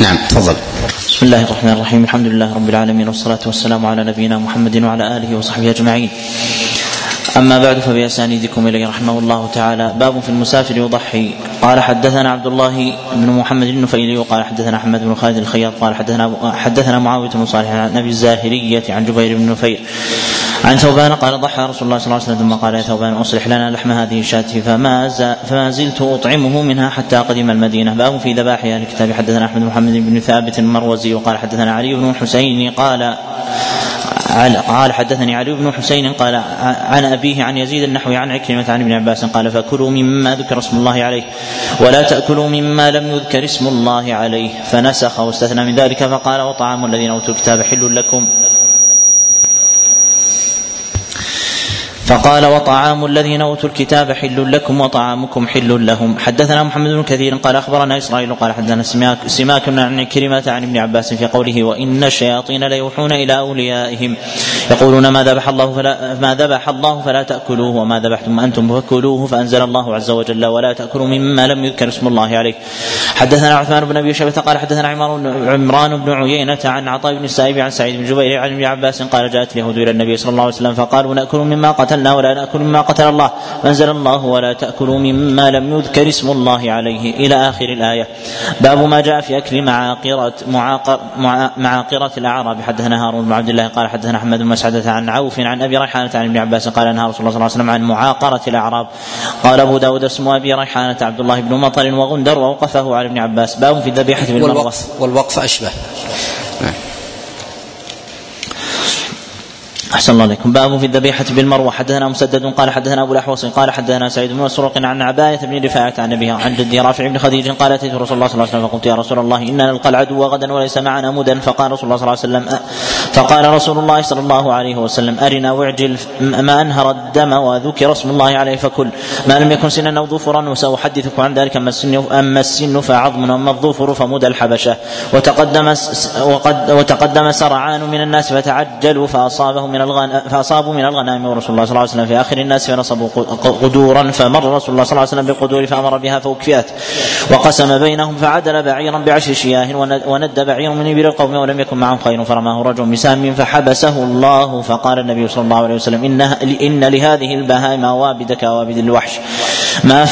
نعم تفضل. بسم الله الرحمن الرحيم الحمد لله رب العالمين والصلاة والسلام على نبينا محمد وعلى آله وصحبه أجمعين. أما بعد فبأسانيدكم إليه رحمه الله تعالى. باب في المسافر يضحي قال حدثنا عبد الله بن محمد النفيلي وقال حدثنا أحمد بن خالد الخياط قال حدثنا حدثنا معاوية بن صالح عن أبي الزاهرية عن جبير بن نفير عن ثوبان قال ضحى رسول الله صلى الله عليه وسلم ثم قال يا ثوبان أصلح لنا لحم هذه الشاة فما فما زلت أطعمه منها حتى قدم المدينة. باب في ذبائح أهل الكتاب. حدثنا أحمد بن محمد بن ثابت المروزي وقال حدثنا علي بن الحسين قال قال حدثني علي بن حسين قال عن أبيه عن يزيد النحوي عن عكرمة عن ابن عباس قال فكلوا مما ذكر اسم الله عليه ولا تأكلوا مما لم يذكر اسم الله عليه. فنسخ واستثنى من ذلك فقال وطعام الذين أوتوا الكتاب حل لكم. فقال وطعام الذين أوتوا الكتاب حل لكم وطعامكم حل لهم. حدثنا محمد بن كثير قال أخبرنا إسرائيل قال حدثنا سماك, سماك عن كلمة عن ابن عباس في قوله وإن الشياطين ليوحون إلى أوليائهم. يقولون ما ذبح الله فلا ما ذبح الله فلا تأكلوه وما ذبحتم أنتم فكلوه فأنزل الله عز وجل ولا تأكلوا مما لم يذكر اسم الله عليه. حدثنا عثمان بن أبي شيبة قال حدثنا عمران بن عيينة عن عطاء بن السائب عن سعيد بن جبير عن ابن عباس قال جاءت اليهود إلى النبي صلى الله عليه وسلم فقالوا نأكل مما قتل قتلنا ولا نأكل مما قتل الله. فأنزل الله ولا تأكلوا مما لم يذكر اسم الله عليه. إلى آخر الآية. باب ما جاء في أكل معاقرة معاقر معاقرة الأعراب. حدثنا هارون بن عبد الله قال حدثنا أحمد بن مسعدة عن عوف عن أبي ريحانة عن ابن عباس قال نهى رسول الله صلى الله عليه وسلم عن معاقرة الأعراب. قال أبو داود اسم أبي ريحانة عبد الله بن مطر وغندر ووقفه على ابن عباس. باب في الذبيحة بالمروة والوقف والوقف أشبه. أحسن الله عليكم. باب في الذبيحة بالمروة. حدثنا مسدد قال حدثنا أبو الأحوص قال حدثنا سعيد بن مسروق عن عباية بن رفاعة عن أبيها عن جدي رافع بن خديج قال أتيت رسول الله صلى الله عليه وسلم فقلت يا رسول الله إنا نلقى العدو غدا وليس معنا مدا. فقال رسول الله صلى الله عليه وسلم فقال رسول الله صلى الله عليه وسلم أرنا واعجل ما أنهر الدم وذكر اسم الله عليه فكل. ما لم يكن سنا أو ظفرا وسأحدثكم عن ذلك. أما السن أما السن فعظم وأما الظفر فمدى الحبشة. وتقدم وقد وتقدم سرعان من الناس فتعجلوا فأصابه من الغنم فأصابوا أصابوا من الغنائم ورسول الله صلى الله عليه وسلم في آخر الناس فنصبوا قدورا فمر رسول الله صلى الله عليه وسلم بالقدور فأمر بها فأكفئت وقسم بينهم فعدل بعيرا بعشر شياه وند بعير من إبل القوم ولم يكن معهم خير فرماه رجل بسهم فحبسه الله فقال النبي صلى الله عليه وسلم إن, إن لهذه البهائم كأوابد الوحش. ما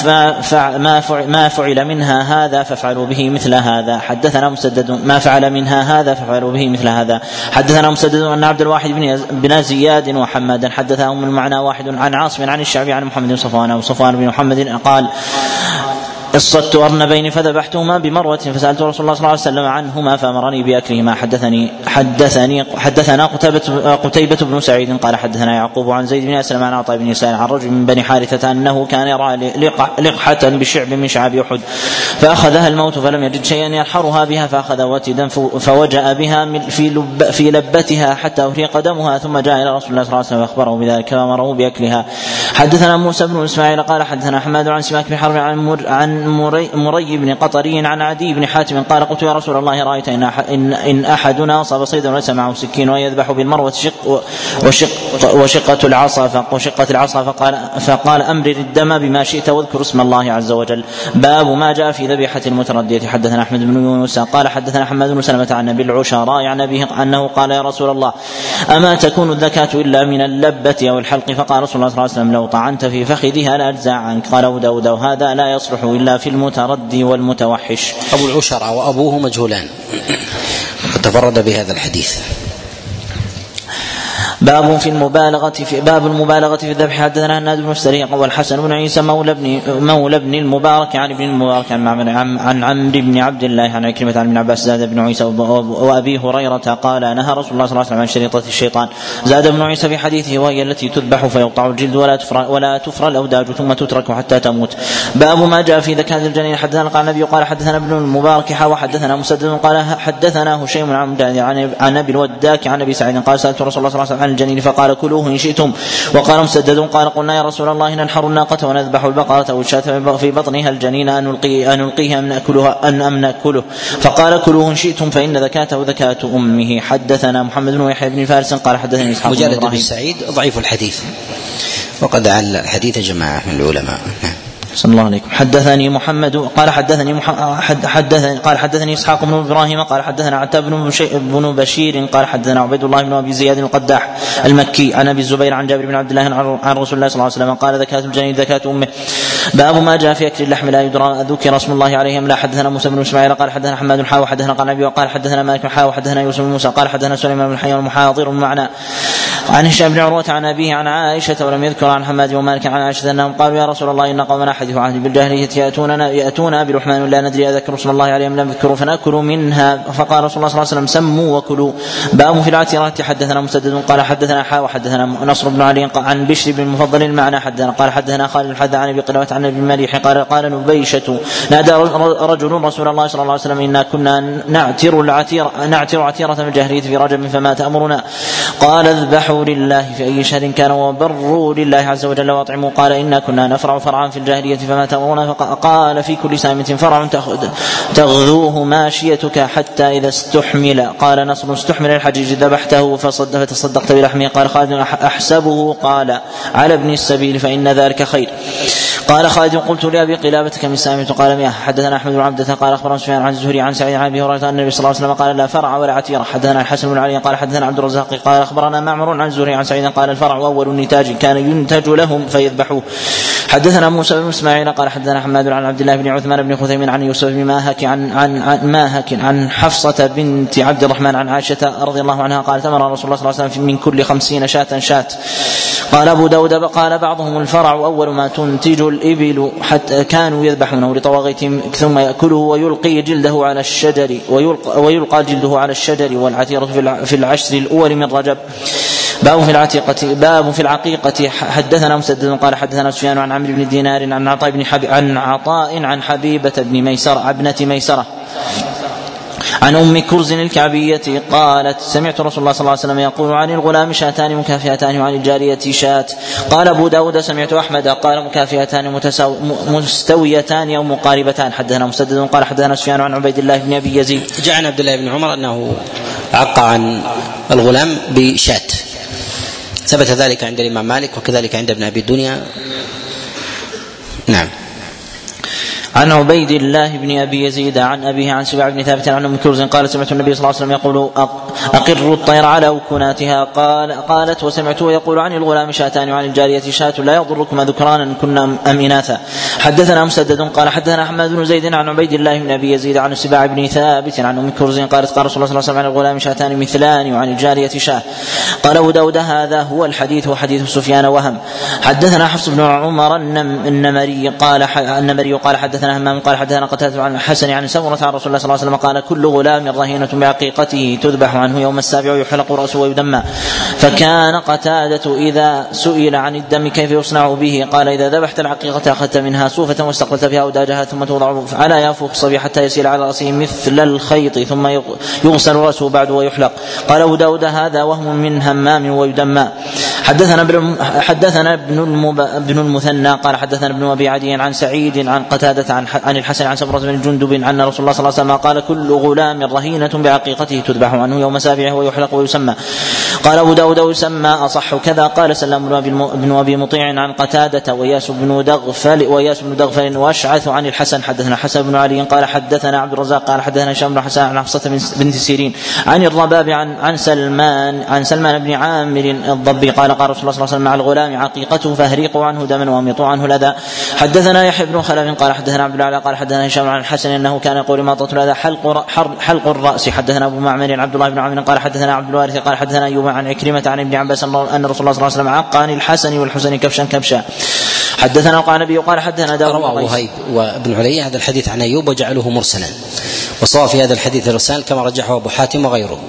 ما ما فعل منها هذا فافعلوا به مثل هذا. حدثنا مسدد ما فعل منها هذا فافعلوا به مثل هذا. حدثنا مسدد أن عبد الواحد بن زياد وحمادا حدثهم المعنى واحد عن عاصم عن الشعبي عن محمد بن صفوان وصفوان بن محمد قال اصطدت ارنبين فذبحتهما بمروة فسألت رسول الله صلى الله عليه وسلم عنهما فأمرني باكلهما حدثني حدثني حدثنا قتيبة قتيبة بن سعيد قال حدثنا يعقوب عن زيد بن أسلم عن عطاء بن يسار عن رجل من بني حارثة أنه كان يرى لقحة بشعب من شعاب أحد فأخذها الموت فلم يجد شيئا ينحرها بها فأخذ وتدا فوجأ بها في لب في لبتها حتى أهريق دمها ثم جاء إلى رسول الله صلى الله عليه وسلم فاخبره بذلك فامره بأكلها. حدثنا موسى بن إسماعيل قال حدثنا حماد عن سماك بن حرب عن مر مري, مري بن قطري عن عدي بن حاتم قال قلت يا رسول الله رايت ان ان, احدنا اصاب صيدا وليس معه سكين ويذبح بالمروه شق وشق وشقه العصا وشقه العصا فقال فقال امرر الدم بما شئت واذكر اسم الله عز وجل. باب ما جاء في ذبيحه المترديه. حدثنا احمد بن يونس. قال حدثنا حماد بن سلمه عن ابي العشراء عن ابيه انه قال يا رسول الله اما تكون الزكاه الا من اللبه أو الحلق؟ فقال رسول الله صلى الله عليه وسلم لو طعنت في فخذها لاجزع عنك قال ابو داود وهذا لا يصلح الا في المتردي والمتوحش. أبو العشرة وأبوه مجهولان. وقد تفرد بهذا الحديث. باب في المبالغة في باب المبالغة في الذبح. حدثنا هناد بن السريع والحسن بن عيسى مولى ابن مولى ابن المبارك عن ابن المبارك عن عن, عن عمرو بن عبد الله عن عكرمة عن ابن عباس زاد بن عيسى وأبي هريرة قال نهى رسول الله صلى الله عليه وسلم عن شريطة الشيطان زاد ابن عيسى في حديثه وهي التي تذبح فيقطع الجلد ولا تفرى ولا تفرى الأوداج ثم تترك حتى تموت باب ما جاء في ذكاة الجنين. حدثنا قال النبي قال حدثنا ابن المبارك وحدثنا مسدد قال حدثنا هشيم عن عن أبي الوداك عن أبي سعيد قال سألت رسول الله صلى الله عليه وسلم عن الجنين فقال كلوه إن شئتم. وقال مسدد قال قلنا يا رسول الله ننحر الناقة ونذبح البقرة أو الشاة في بطنها الجنين أن نلقي أن نلقيها أم نأكلها أن أم نأكله. فقال كلوه إن شئتم فإن ذكاته ذكاة أمه. حدثنا محمد بن يحيى بن فارس قال حدثني إسحاق مجالد بن سعيد ضعيف الحديث. وقد عل الحديث جماعة من العلماء. صلى الله عليكم. حدثني محمد قال حدثني محمد حدثني قال حدثني إسحاق بن إبراهيم قال حدثنا عتاب بن بن بشير قال حدثنا عبيد الله بن أبي زياد القداح المكي عن أبي الزبير عن جابر بن عبد الله عن رسول الله صلى الله عليه وسلم قال زكاة الجنين زكاة امه باب ما جاء في أكل اللحم لا يدرى ذكر اسم الله عليه لا حدثنا موسى بن إسماعيل قال حدثنا حماد حا وحدثنا قال ابي وقال حدثنا مالك حا وحدثنا يوسف بن موسى قال حدثنا سليمان بن حي المحاضر معنا. عن هشام بن عروة عن أبيه عن عائشة ولم يذكر عن حماد ومالك عن عائشة أنهم قالوا يا رسول الله إن قومنا حدثوا عهد بالجاهلية يأتوننا يأتونا بلحمان لا ندري أذكر اسم الله عليهم لم يذكروا فنأكل منها. فقال رسول الله صلى الله عليه وسلم سموا وكلوا. باب في العتيرات حدثنا مسدد قال حدثنا حا وحدثنا نصر بن علي عن بشر بن المفضل المعنى حدثنا قال حدثنا خالد الحد عن أبي قلوة عن أبي المليح قال قال نبيشة. نادى رجل رسول الله صلى الله عليه وسلم إنا كنا نعتر العتير نعتر عتيرة الجاهلية في رجب فما تأمرنا. قال اذبحوا لله في أي شهر كان وبروا لله عز وجل وأطعموا. قال إنا كنا نفرع فرعا في الجاهلية. فما تأمرنا قال في كل سامة فرع تغذوه ماشيتك حتى إذا استحمل. قال نصر استحمل الحجيج ذبحته فصد فتصدقت بلحمه. قال خالد أحسبه. قال على ابن السبيل فإن ذلك خير. قال خالد قلت لأبي قلابه كم ساميه قال مئة حدثنا أحمد بن عبدة. قال أخبرنا سفيان عن الزهري عن سعيد عن أبي هريرة أن النبي صلى الله عليه وسلم قال لا فرع ولا عتيرة. حدثنا الحسن بن علي. قال حدثنا عبد الرزاق. قال أخبرنا معمر عن الزهري عن سعيد قال الفرع أول النتاج كان ينتج لهم فيذبحوه. حدثنا موسى بن إسماعيل قال حدثنا حماد عن عبد الله بن عثمان بن خثيم عن يوسف بن ماهك عن عن, عن ماهك عن حفصة بنت عبد الرحمن عن عائشة رضي الله عنها قالت أمر رسول الله صلى الله عليه وسلم من كل خمسين شاة شاة. قال أبو داود قال بعضهم الفرع أول ما تنتج الإبل حتى كانوا يذبحونه لطواغيتهم ثم يأكله ويلقي جلده على الشجر ويلقى, ويلقى جلده على الشجر والعتيره في العشر الأول من رجب. باب في العتيقة باب في العقيقة. حدثنا مسدد قال حدثنا سفيان عن عمرو بن دينار عن عطاء بن حبي عن عطاء عن حبيبة بن ميسرة ابنة ميسرة. عن أم كرز الكعبية قالت سمعت رسول الله صلى الله عليه وسلم يقول عن الغلام شاتان مكافئتان وعن الجارية شات. قال أبو داود سمعت أحمد قال مكافئتان مستويتان أو مقاربتان. حدثنا مسدد قال حدثنا سفيان عن عبيد الله بن أبي يزيد. جاء عن عبد الله بن عمر أنه عق عن الغلام بشات. ثبت ذلك عند الإمام مالك وكذلك عند ابن أبي الدنيا. نعم. عن عبيد الله بن أبي يزيد عن أبيه عن سبع بن ثابت عن أم كرز قال سمعت النبي صلى الله عليه وسلم يقول اقروا الطير على وكناتها قال قالت وسمعته يقول عن الغلام شاتان وعن الجارية شاة لا يضركما ذكرانا كنا أم إناثا. حدثنا مسدد قال حدثنا أحمد بن زيد عن عبيد الله بن أبي يزيد عن سباع بن ثابت عن أم كرز قالت قال رسول الله صلى الله عليه وسلم عن الغلام شاتان مثلان وعن الجارية شاة. قال أبو داود هذا هو الحديث وحديث سفيان وهم. حدثنا حفص بن عمر النمري قال النمري قال حدثنا حدثنا همام قال حدثنا قتادة عن الحسن عن سمرة عن رسول الله صلى الله عليه وسلم قال كل غلام رهينة بعقيقته تذبح عنه يوم السابع ويحلق رأسه ويدمى. فكان قتادة إذا سئل عن الدم كيف يصنع به؟ قال إذا ذبحت العقيقة أخذت منها صوفة واستقبلت بها أوداجها ثم توضع على يافوق الصبي حتى يسيل على رأسه مثل الخيط ثم يغسل رأسه بعد ويحلق. قال أبو داود هذا وهم من همام ويدمى. حدثنا ابن حدثنا ابن ابن المثنى قال حدثنا ابن أبي عدي عن سعيد عن قتادة عن عن الحسن عن سمره بن جندب عن رسول الله صلى الله عليه وسلم قال كل غلام رهينة بعقيقته تذبح عنه يوم سابعه ويحلق ويسمى. قال أبو داود يسمى أصح كذا. قال سلام بن أبي مطيع عن قتادة وياس بن دغفل وياس بن دغفل واشعث عن الحسن. حدثنا حسن بن علي قال حدثنا عبد الرزاق قال حدثنا هشام بن حسن عن حفصة بنت سيرين عن الرباب عن عن سلمان عن سلمان بن عامر الضبي. قال قال رسول الله صلى الله عليه وسلم مع الغلام عقيقته فاهريقوا عنه دما واميطوا عنه الأذى. حدثنا يحيى بن خلف قال حدثنا عبد الاعلى قال حدثنا هشام عن الحسن إنه كان يقول اماطه الاذى حلق حلق الرأس. حدثنا أبو معمر عبد الله بن عمرو قال حدثنا عبد الوارث قال حدثنا أيوب عن عكرمة عن ابن عباس ان رسول الله صلى الله عليه وسلم عق عن الحسن والحسن كبشا كبشا. حدثنا وقال النبي قال حدثنا داود رواه وهيب وابن علي هذا الحديث عن أيوب وجعله مرسلا. وصواب في هذا الحديث الرسال كما رجحه أبو حاتم وغيره.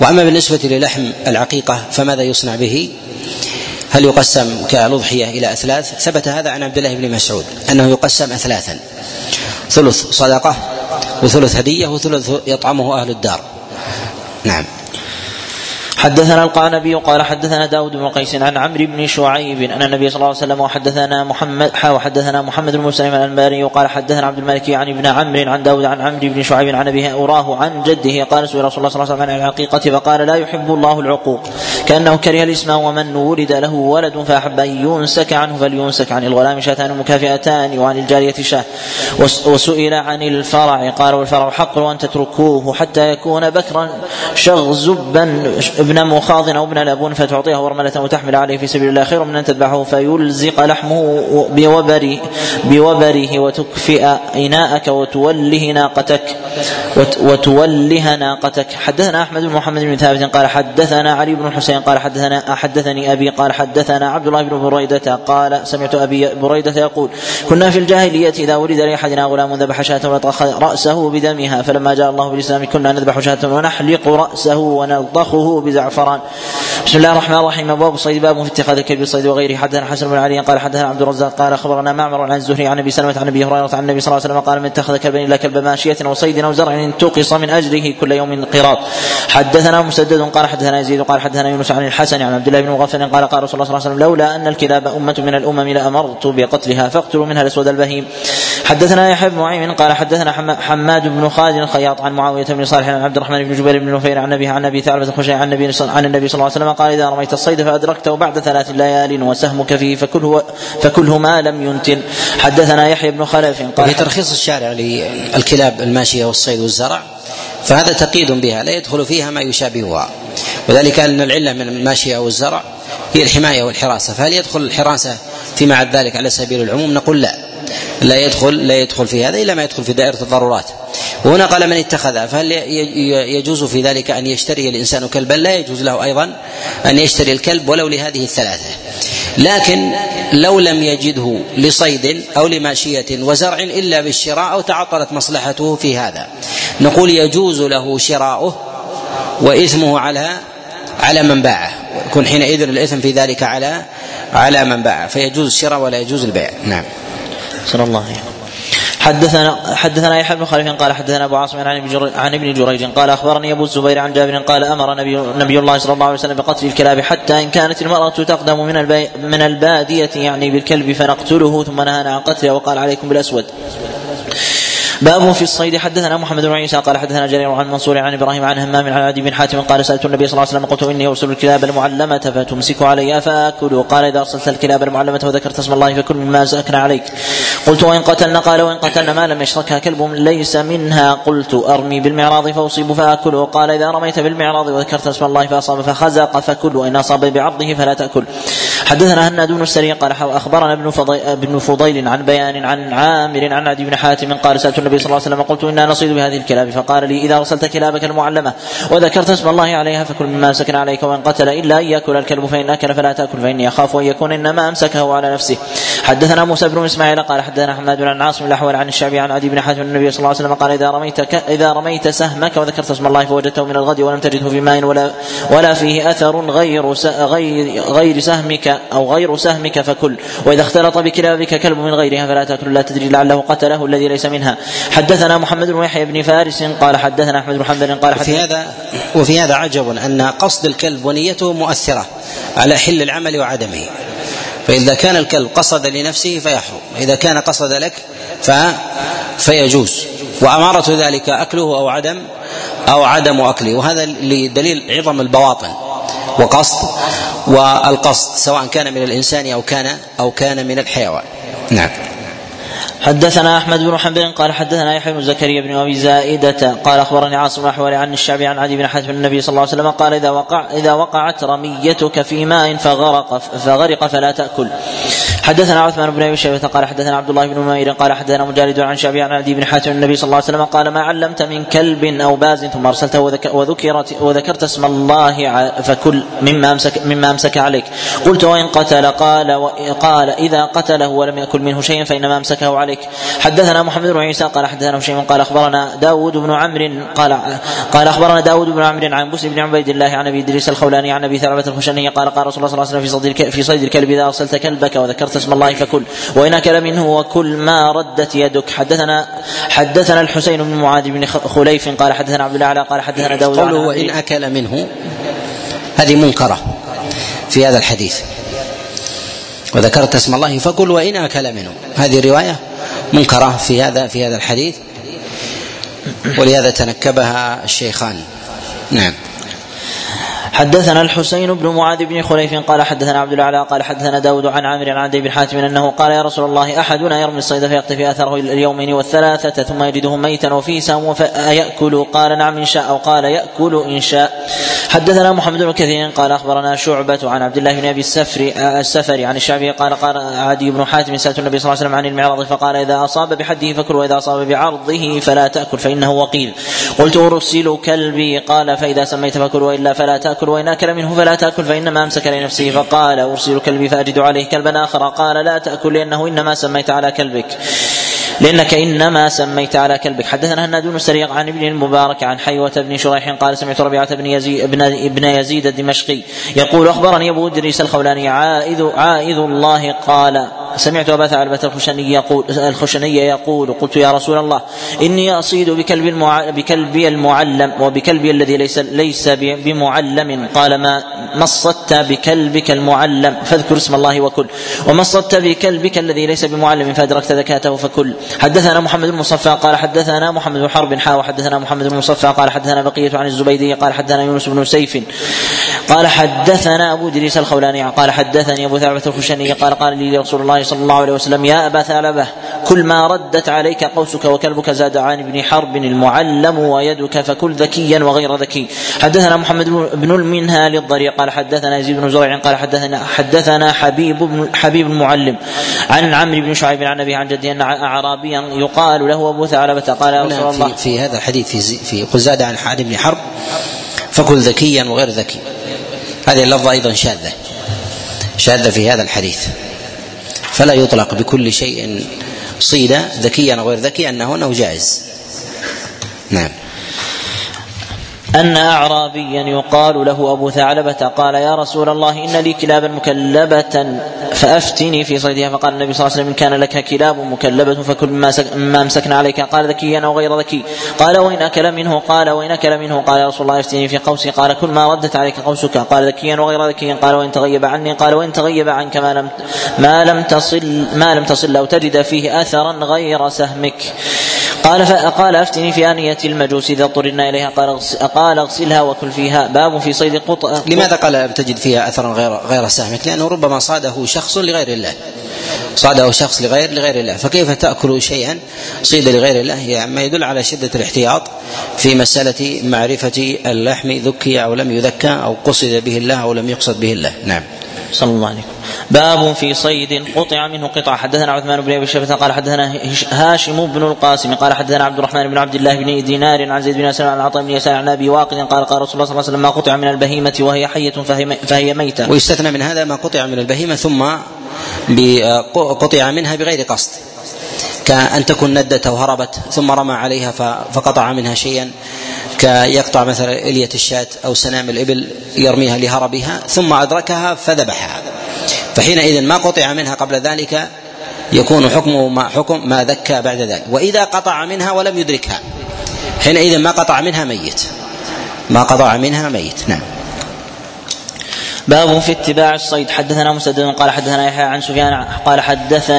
وأما بالنسبة للحم العقيقة فماذا يصنع به؟ هل يقسم كالأضحية إلى أثلاث؟ ثبت هذا عن عبد الله بن مسعود أنه يقسم أثلاثا. ثلث صدقة وثلث هدية وثلث يطعمه أهل الدار. نعم. حدثنا القعنبي قال حدثنا داود بن قيس عن عمرو بن شعيب أن النبي صلى الله عليه وسلم وحدثنا محمد وحدثنا محمد بن مسلم الأنباري وقال حدثنا عبد الملك عن ابن عمرو عن داود عن عمرو بن شعيب عن أبيه أراه عن جده قال سئل رسول الله صلى الله عليه وسلم عن العقيقه فقال لا يحب الله العقوق كأنه كره الإسم ومن ولد له ولد فأحب أن ينسك عنه فلينسك عن الغلام شاتان مكافئتان وعن الجارية شاة. وسئل عن الفرع قال والفرع حق وأن تتركوه حتى يكون بكرا شغزبا ابن مخاض أو ابن لبون فتعطيه ورملة وتحمل عليه في سبيل الله خير من أن تذبحه فيلزق لحمه بوبره بوبره وتكفئ إناءك وتوله ناقتك وتوله ناقتك. حدثنا أحمد بن محمد بن ثابت قال حدثنا علي بن الحسين قال حدثنا حدثني أبي قال حدثنا عبد الله بن بريدة قال سمعت أبي بريدة يقول كنا في الجاهلية إذا ولد لأحدنا غلام ذبح شاة ولطخ رأسه بدمها فلما جاء الله بالإسلام كنا نذبح شاة ونحلق رأسه ونلطخه بزعفران بسم الله الرحمن الرحيم. باب الصيد باب في اتخاذ الكلب الصيد وغيره. حدثنا حسن بن علي قال حدثنا عبد الرزاق قال أخبرنا معمر عن الزهري عن أبي سلمة عن أبي هريرة عن النبي صلى الله عليه وسلم قال من اتخذ كلبا إلا كلب ماشية وصيد أو زرع انتقص من اجره كل يوم قراط. حدثنا مسدد قال حدثنا يزيد قال حدثنا يونس عن الحسن عن عبد الله بن مغفل قال قال رسول الله صلى الله عليه وسلم لولا أن الكلاب أمة من الأمم لأمرت بقتلها فاقتلوا منها الأسود البهيم. حدثنا يحيى بن معين قال حدثنا حماد بن خالد الخياط عن معاوية بن صالح عن عبد الرحمن بن جبير بن نفير عن ابي عن أبي ثعلبة الخشعي عن النبي عن النبي صلى الله عليه وسلم قال إذا رميت الصيد فأدركته بعد ثلاث ليال وسهمك فيه فكله فكله ما لم ينتن. حدثنا يحيى بن خلف قال ترخيص الشارع للكلاب الماشية والصيد والزرع فهذا تقييد بها لا يدخل فيها ما يشابهها. وذلك أن العلة من الماشية أو الزرع هي الحماية والحراسة فهل يدخل الحراسة فيما عد ذلك على سبيل العموم؟ نقول لا. لا يدخل لا يدخل في هذا إلا ما يدخل في دائرة الضرورات. وهنا قال من اتخذها فهل يجوز في ذلك أن يشتري الإنسان كلبا؟ لا يجوز له أيضا أن يشتري الكلب ولو لهذه الثلاثة. لكن لو لم يجده لصيد أو لماشية وزرع إلا بالشراء أو تعطلت مصلحته في هذا. نقول يجوز له شراؤه وإثمه على على من باعه. يكون حينئذ الإثم في ذلك على على من باعه. فيجوز الشراء ولا يجوز البيع. نعم. صلى الله عليه حدثنا حدثنا يحيى بن خلف قال حدثنا أبو عاصم عن ابن عن ابن جريج قال أخبرني أبو الزبير عن جابر قال أمر نبي نبي الله صلى الله عليه وسلم بقتل الكلاب حتى إن كانت المرأة تقدم من من البادية يعني بالكلب فنقتله ثم نهانا عن قتله وقال عليكم بالأسود. باب في الصيد. حدثنا محمد بن عيسى قال حدثنا جرير عن منصور عن إبراهيم عن همام عن عدي بن حاتم قال سألت النبي صلى الله عليه وسلم قلت إني أرسل الكلاب المعلمة فتمسك علي فاكل قال إذا أرسلت الكلاب المعلمة وذكرت اسم الله فكل مما سكن عليك. قلت وإن قتلنا؟ قال وإن قتلنا ما لم يشركها كلب ليس منها. قلت أرمي بالمعراض فأصيب فاكل قال إذا رميت بالمعراض وذكرت اسم الله فأصاب فخزق فكل وإن أصاب بعرضه فلا تأكل. حدثنا هناد بن السري قال أخبرنا ابن ابن فضيل عن بيان عن عامر عن عدي بن حاتم قال سألت النبي صلى الله عليه وسلم قلت إنا نصيد بهذه الكلاب فقال لي إذا أرسلت كلابك المعلمة وذكرت اسم الله عليها فكل مما سكن عليك وإن قتل إلا ان ياكل الكلب فان اكل فلا تأكل فإني أخاف أن يكون إنما أمسكه على نفسه. حدثنا موسى بن إسماعيل قال حدثنا حماد بن عاصم الأحول عن الشعبي عن عدي بن حاتم النبي صلى الله عليه وسلم قال إذا رميت إذا رميت سهمك وذكرت اسم الله فوجدته من الغد ولم تجده في ماء ولا ولا فيه أثر غير غير غير سهمك أو غير سهمك فكل وإذا اختلط بكلابك كلب من غيرها فلا تأكل لا تدري لعله قتله الذي ليس منها. حدثنا محمد بن يحيى بن فارس قال حدثنا أحمد بن حنبل قال وفي هذا وفي هذا عجب أن قصد الكلب ونيته مؤثرة على حل العمل وعدمه. فإذا كان الكلب قصد لنفسه فيحرم إذا كان قصد لك ف فيجوز. وأمارة ذلك أكله أو عدم أو عدم أكله. وهذا لدليل عظم البواطن وقصد والقصد سواء كان من الإنسان أو كان أو كان من الحيوان. نعم. حدثنا أحمد بن حنبل قال حدثنا يحيى بن زكريا بن أبي زائدة قال أخبرني عاصم الاحول عن الشعبي عن عدي بن حاتم النبي صلى الله عليه وسلم قال إذا وقع إذا وقعت رميتك في ماء فغرق فغرق فلا تأكل. حدثنا عثمان بن أبي شيبة قال حدثنا عبد الله بن نمير قال حدثنا مجالد عن شعبي عن عدي بن حاتم النبي صلى الله عليه وسلم قال ما علمت من كلب أو باز ثم ارسلته وذكرت وذكرت اسم الله فكل مما امسك مما أمسك عليك. قلت وإن قتل قال قال إذا قتله ولم يأكل منه شيئا فإنما أمسكه عليك حدثنا محمد بن عيسى قال حدثنا هشيم قال أخبرنا داود بن عمرو قال قال أخبرنا داود بن عمرو عن بوس بن عبيد الله عن أبي إدريس الخولاني عن أبي ثعلبة الخشني قال قال رسول الله صلى الله عليه وسلم في صيد في صيد الكلب إذا أرسلت كلبك وذكرت اسم الله فكل وإن أكل منه وكل ما ردت يدك. حدثنا حدثنا الحسين بن معاذ بن خليف قال حدثنا عبد الأعلى قال حدثنا داود قوله وإن أكل منه هذه منكرة في هذا الحديث. وذكرت اسم الله فكل وإن أكل منه. هذه رواية؟ منكرة في هذا في هذا الحديث. ولهذا تنكبها الشيخان. نعم. حدثنا الحسين بن معاذ بن خليف قال حدثنا عبد الأعلى قال حدثنا داود عن عامر عن عدي بن حاتم أنه قال يا رسول الله أحدنا يرمي الصيد فيقتفي أثره اليومين والثلاثة ثم يجده ميتا وفيسا فيأكل. قال نعم إن شاء أو قال يأكل إن شاء. حدثنا محمد بن كثير قال أخبرنا شعبة عن عبد الله بن أبي السفر السفري عن الشعبي قال قال عدي بن حاتم سألت النبي صلى الله عليه وسلم عن المعراض فقال إذا أصاب بحده فكل وإذا أصاب بعرضه فلا تأكل فإنه وقيل. قلت ارسل كلبي قال فإذا سميت فكل وإلا فلا تأكل. وإن أكل منه فلا تأكل فإنما أمسك لنفسه. فقال ارسل كلبي فاجد عليه كلبا آخر. قال لا تأكل لأنه إنما سميت على كلبك. لأنك إنما سميت على كلبك. حدثنا هناد بن سريق عن ابن المبارك عن حيوة بن شريح قال سمعت ربيعة بن يزيد ابن, ابن يزيد الدمشقي يقول أخبرني أبو إدريس الخولاني عائذ عائذ الله. قال سمعت أبا ثعلبة الخشني يقول الخشني يقول قلت يا رسول الله إني أصيد بكلب. بكلبي المعلم وبكلبي الذي ليس ليس بمعلم قال ما مصدت بكلبك المعلم فاذكر اسم الله وكل ومصدت بكلبك الذي ليس بمعلم فأدركت زكاته فكل حدثنا محمد بن مصفى قال حدثنا محمد بن حرب حا وحدثنا محمد بن مصفى قال حدثنا بقية عن الزبيدي قال حدثنا يونس بن سيف قال حدثنا أبو دريس الخولاني قال حدثني أبو ثعلبة الخشني قال قال لي رسول الله صلى الله عليه وسلم يا أبا ثعلبة كل ما ردت عليك قوسك وكلبك زاد عن ابن حرب المعلم ويدك فكل ذكيا وغير ذكي. حدثنا محمد بن المنهال الضرير قال حدثنا يزيد بن زرع قال حدثنا حدثنا حبيب بن حبيب المعلم عن عمرو بن شعيب عن ابي عن جدي أن أعرابيا يقال له أبو ثعلبة قال يا رسول الله في, في هذا الحديث في في قل زاد عن حاد بن حرب فكل ذكيا وغير ذكي. هذه اللفظة أيضا شاذة شاذة في هذا الحديث. فلا يطلق بكل شيء صيد ذكيا أو غير ذكي أنه انه جائز نعم. أن أعرابيا يقال له أبو ثعلبة قال يا رسول الله إن لي كلابا مكلبة فأفتني في صيدها. فقال النبي صلى الله عليه وسلم إن كان لك كلاب مكلبة فكل مما, مما أمسكنا عليك. قال ذكيا أو غير ذكي. قال وإن أكل منه قال وإن أكل منه قال يا رسول الله أفتني في قوسي قال كل ما ردت عليك قوسك. قال ذكيا وغير ذكي. قال وإن تغيب عني. قال وإن تغيب عنك ما لم ما لم تصل ما لم تصل أو تجد فيه أثرا غير سهمك. قال فقال أفتني في آنية المجوس إذا اضطررنا إليها. قال قال اغسلها وكل فيها. باب في صيد قط لماذا قال تجد فيها أثرا غير غير سهمك؟ لأنه ربما صاده شخص لغير الله. صاده شخص لغير لغير الله. فكيف تأكل شيئا صيد لغير الله؟ يعني ما يدل على شدة الاحتياط في مسألة معرفة اللحم ذكي أو لم يذكى أو قصد به الله أو لم يقصد به الله. نعم. صلى الله عليه وسلم. باب في صيد قطع منه قطعة حدثنا عثمان بن أبي شيبة قال حدثنا هاشم بن القاسم قال حدثنا عبد الرحمن بن عبد الله بن دينار عن زيد بن اسلم عن عطاء بن يسار عن أبي واقد قال قال رسول الله صلى الله عليه وسلم ما قطع من البهيمة وهي حية فهي, فهي ميتة. ويستثنى من هذا ما قطع من البهيمة ثم قطع منها بغير قصد. كأن تكون ندت أو هربت ثم رمى عليها فقطع منها شيئا كيقطع مثلا إلية الشاة أو سنام الإبل يرميها لهربها ثم أدركها فذبحها. فحينئذ ما قطع منها قبل ذلك يكون حكمه ما حكم ما ذكى بعد ذلك. وإذا قطع منها ولم يدركها حينئذ ما قطع منها ميت. ما قطع منها ميت نعم. باب في اتباع الصيد. حدثنا مسدد قال حدثنا يحيى عن سفيان قال حدث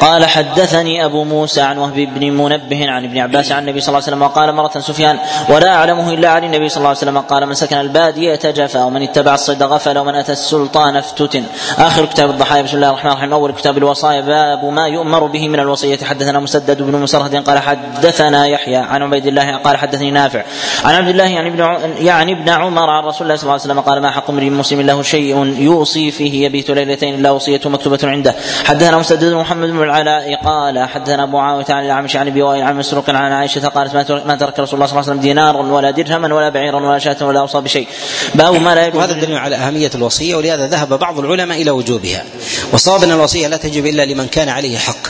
قال حدثني أبو موسى عن وهب بن منبه عن ابن عباس عن النبي صلى الله عليه وسلم وقال مرة سفيان ولا أعلمه إلا عن النبي صلى الله عليه وسلم قال من سكن البادية جفا ومن اتبع الصيد غفل ومن أتى السلطان افتتن. آخر كتاب الضحايا. بسم الله الرحمن الرحيم. أول كتاب الوصايا. باب ما يؤمر به من الوصية. حدثنا مسدد بن مسرهد قال حدثنا يحيى عن عبيد الله قال حدثني نافع عن عبد الله يعني ابن يعني ابن عمر عن رسول الله صلى الله عليه وسلم قال ما حق امرئ مسلم له يوصي فيه يبيت ليلتين الا وصيته مكتوبة عنده. حدثنا مسدد محمد بن العلاء قال حدثنا أبو معاويه عن الأعمش عن وائل عن مسروق عن عائشة قالت ما ترك رسول الله صلى الله عليه وسلم دينارا ولا درهما ولا بعيرا ولا شاة ولا اوصى بشيء باب ما لا وهذا دليل على أهمية الوصية ولهذا ذهب بعض العلماء إلى وجوبها. والصواب ان الوصية لا تجب إلا لمن كان عليه حق.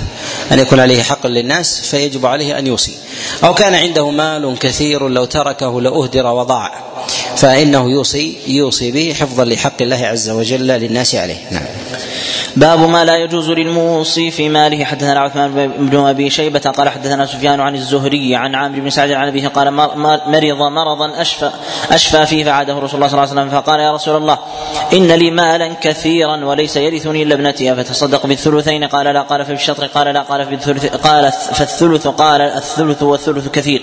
أن يكون عليه حق للناس فيجب عليه أن يوصي. أو كان عنده مال كثير لو تركه لأهدر وضاع. فإنه يوصي يوصي به حفظا لحق الله عز وجل للناس عليه. نعم. باب ما لا يجوز للموصي في ماله. حدثنا عثمان بن أبي شيبة قال حدثنا سفيان عن الزهري عن عامر بن سعد عن أبيه قال مرض مرضا اشفى أشفى فيه فعاده رسول الله صلى الله عليه وسلم فقال يا رسول الله إن لي مالا كثيرا وليس يرثني إلا ابنتي. افتصدق بالثلثين؟ قال لا. قال فبالشطر؟ قال لا. قال بالثلث قال فالثلث قال الثلث والثلث كثير.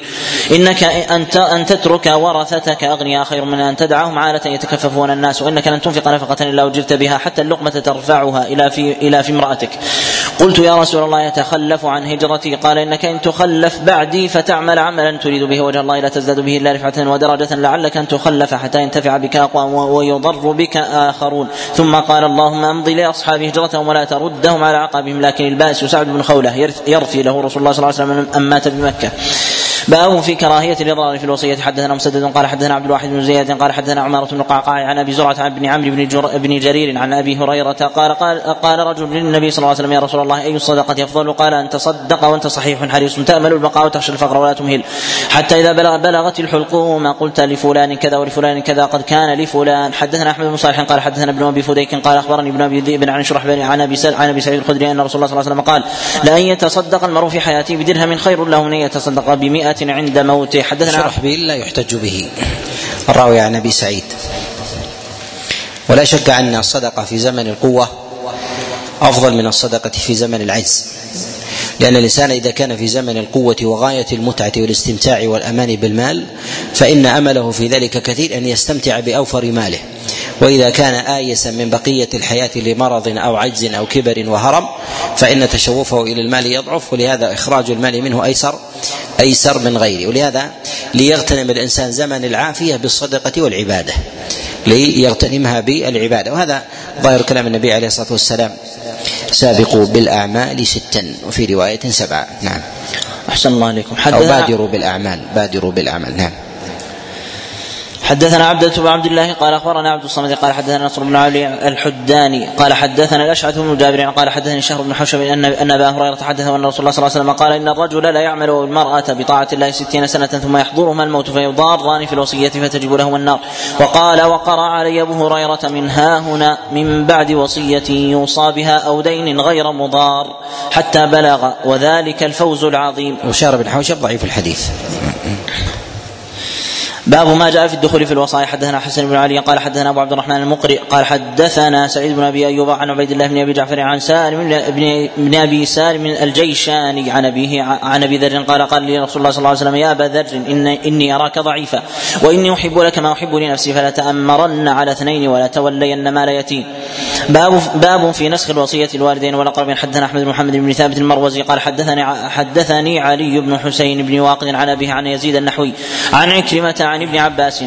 إنك أن أن تترك ورثتك. اغنياء خير من أن تدعهم. عاله يتكففون الناس وإنك لن تنفق نفقة إلا اجرت بها حتى اللقمة ترفعها إلى في إلى في امرأتك. قلت يا رسول الله يتخلف عن هجرتي. قال إنك إن تخلف بعدي فتعمل عملا تريد به وجه الله لا تزداد به إلا رفعة ودرجة لعلك أن تخلف حتى ينتفع بك أقوام ويضر بك آخرون. ثم قال اللهم أمضي لأصحاب هجرتهم ولا تردهم على عقابهم لكن البائس سعد بن خولة يرثي له رسول الله صلى الله عليه وسلم أم مات بمكة. باب في كراهية الإضرار في الوصية. حدثنا مسدد قال حدثنا عبد الواحد بن زياد قال حدثنا عمارة بن قعقاع عن أبي زرعة عن ابن عمرو بن, جر بن جرير عن أبي هريرة قال قال قال رجل للنبي صلى الله عليه وسلم يا رسول الله أي الصدقة أفضل؟ قال أن تصدق وأنت صحيح حريص. تأمل البقاء وتخشى الفقر ولا تمهل. حتى إذا بلغ بلغت الحلقوم قلت لفلان كذا ولفلان كذا قد كان لفلان. حدثنا أحمد بن صالح قال حدثنا ابن أبي فديك قال أخبرني ابن أبي ذئب عن شرح عن أبي عن أبي سعيد الخدري أن رسول الله صلى الله عليه وسلم قال لأن يتصدق المرء في حياته بدرهم خير له من يتصدق بمئة عند موته. حدثنا شرحبيل لا يحتج به. الراوي عن أبي سعيد. ولا شك أن الصدقة في زمن القوة أفضل من الصدقة في زمن العجز. لأن الإنسان إذا كان في زمن القوة وغاية المتعة والاستمتاع والأمان بالمال فإن أمله في ذلك كثير أن يستمتع بأوفر ماله. وإذا كان آيسا من بقية الحياة لمرض أو عجز أو كبر وهرم فإن تشوفه إلى المال يضعف ولهذا إخراج المال منه أيسر. أيسر من غيره ولهذا ليغتنم الإنسان زمن العافية بالصدقة والعبادة ليغتنمها بالعبادة وهذا ظاهر كلام النبي عليه الصلاة والسلام سابقوا بالأعمال ستا وفي رواية سبعة نعم. أحسن الله عليكم. أو بادروا بالأعمال بادروا بالأعمال نعم. حدثنا عبدة بن عبد الله قال أخبرنا عبد الصمد قال حدثنا نصر بن علي الحداني قال حدثنا الأشعث بن جابر قال حدثني شهر بن حوشب أن أن أبا هريرة حدثه أن رسول الله صلى الله عليه وسلم قال إن الرجل لا يعمل المرأة بطاعة الله ستين سنة ثم يحضرهما الموت فيضاران في الوصية فتجب لهما النار وقال وقرأ علي أبو هريرة من ها هنا من بعد وصية يوصى بها أو دين غير مضار حتى بلغ وذلك الفوز العظيم. وشار بن حوشب ضعيف الحديث. باب ما جاء في الدخول في الوصايا. حدثنا حسن بن علي قال حدثنا أبو عبد الرحمن المقرئ قال حدثنا سعيد بن أبي أيوب عن عبيد الله بن أبي جعفر عن سالم بن بن أبي سالم الجيشاني عن ابيه عن أبي ذر قال قال لي رسول الله صلى الله عليه وسلم يا أبا ذر إن إني أراك ضعيفا وإني أحب لك ما أحب لنفسي فلا تأمرن على اثنين ولا تولين مال يتيم. باب باب في نسخ الوصية الوالدين والأقربين. حدثنا أحمد بن محمد بن ثابت المروزي قال حدثني حدثني علي بن حسين بن واقد عن أبيه عن يزيد النحوي عن عكرمة عن ابن عباس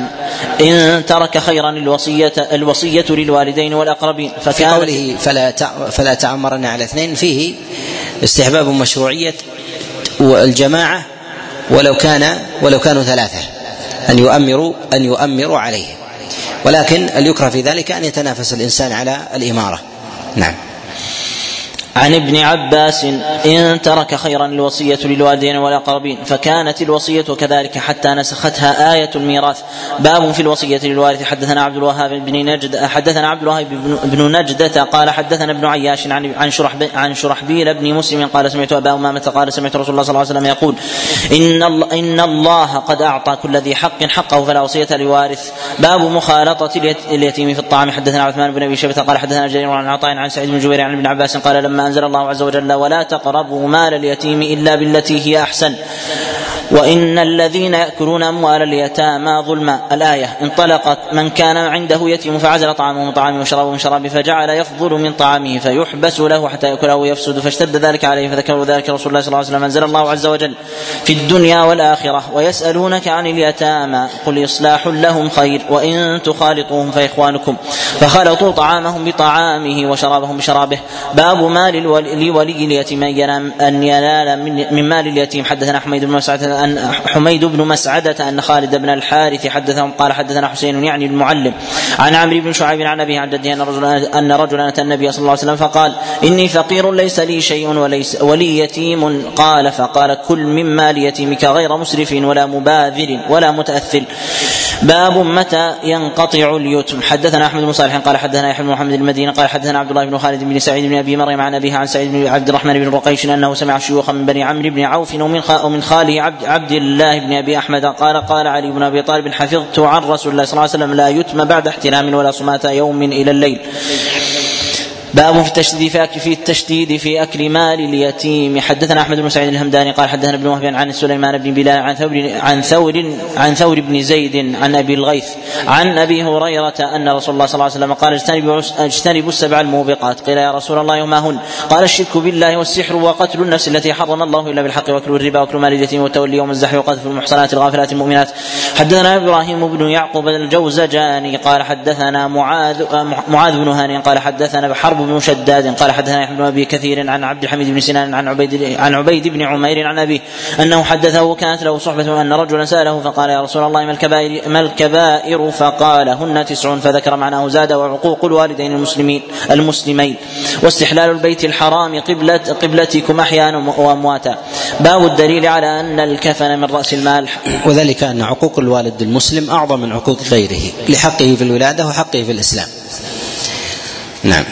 إن ترك خيرا الوصية الوصية للوالدين والأقربين. فكان في قوله فلا فلا تعمرن على اثنين فيه استحباب مشروعية الجماعة ولو كان ولو كانوا ثلاثة أن يؤمروا أن يؤمروا عليه. ولكن اليكره في ذلك أن يتنافس الإنسان على الإمارة. نعم. عن ابن عباس إن ترك خيرا الوصية للوالدين والأقربين فكانت الوصية كذلك حتى نسختها آية الميراث. باب في الوصية للوارث. حدثنا عبد الوهاب بن نجد حدثنا عبد الوهاب بن نجدة قال حدثنا ابن عياش عن عن شرح عن شرحبيل بن مسلم قال سمعت أبا أمامة قال سمعت رسول الله صلى الله عليه وسلم يقول إن الله إن الله قد أعطى كل ذي حق حقه فلا وصية لوارث. باب مخالطة اليتيم في الطعام. حدثنا عثمان بن أبي شيبة قال حدثنا جرير عن عطاء عن سعيد بن جبير عن ابن عباس قال لما أنزل الله عز وجل ولا تقربوا مال اليتيم إلا بالتي هي أحسن. وإن الذين يأكلون أموال اليتامى ظلما. الآية انطلقت من كان عنده يتيم فعزل طعامه من طعامه وشرابه من شرابه فجعل يفضل من طعامه فيحبس له حتى يأكله ويفسد فاشتد ذلك عليه فذكر ذلك رسول الله صلى الله عليه وسلم. أنزل الله عز وجل في الدنيا والآخرة ويسألونك عن اليتامى قل إصلاح لهم خير وإن تخالطوهم فإخوانكم. فخلطوا طعامهم بطعامه وشرابهم بشرابه. باب مال لولي اليتيم. أن ينال من مال اليتيم. حدثنا حميد بن مسعود أن حميد بن مسعدة أن خالد بن الحارث حدثهم قال حدثنا حسين يعني المعلم. عن عمرو بن شعيب عن أبيه عن جده أن رجلا أن رجلا أتى النبي صلى الله عليه وسلم فقال إني فقير ليس لي شيء وليس ولي يتيم. قال فقال كل من مال يتيمك غير مسرف ولا مباذر ولا متأثل. باب متى ينقطع اليتم. حدثنا أحمد بن صالح قال حدثنا يحيى بن محمد المدينة قال حدثنا عبد الله بن خالد بن سعيد بن أبي مريم عن ابيها عن سعيد بن عبد الرحمن بن رقيش أنه سمع شيوخا من بني عمرو بن عوف ومن خاله عبد عبد الله بن أبي أحمد قال قال علي بن أبي طالب حفظت عن رسول الله صلى الله عليه وسلم لا يتم بعد احتلام ولا صمات يوم إلى الليل. باب في التشديد في أكل في التشديد في أكل مال اليتيم. حدثنا أحمد بن سعيد الهمداني قال حدثنا ابن وهب عن سليمان بن بلال عن ثور عن ثور عن ثور بن زيد عن أبي الغيث عن أبي هريرة أن رسول الله صلى الله عليه وسلم قال اجتنبوا اجتنبوا السبع الموبقات. قيل يا رسول الله وما هن؟ قال الشرك بالله والسحر وقتل النفس التي حرم الله إلا بالحق وأكل الربا وأكل مال اليتيم والتولي يوم الزحف وقذف المحصنات الغافلات المؤمنات. حدثنا إبراهيم بن يعقوب الجوزجاني قال حدثنا معاذ معاذ بن هاني قال حدثنا حرب بن شداد قال حدثنا يحيى بن أبي كثير عن عبد الحميد بن سنان عن عبيد عن عبيد بن عمير عن أبيه أنه حدثه كانت له صحبة أن رجلا سأله فقال يا رسول الله ما الكبائر ما الكبائر؟ فقال هن تسع فذكر معناه زاد وعقوق الوالدين المسلمين المسلمين. واستحلال البيت الحرام قبلة قبلتكم أحيانا وأمواتا. باب الدليل على أن الكفن من رأس المال. وذلك أن عقوق الوالد المسلم أعظم من عقوق غيره لحقه في الولادة وحقه في الإسلام. نعم.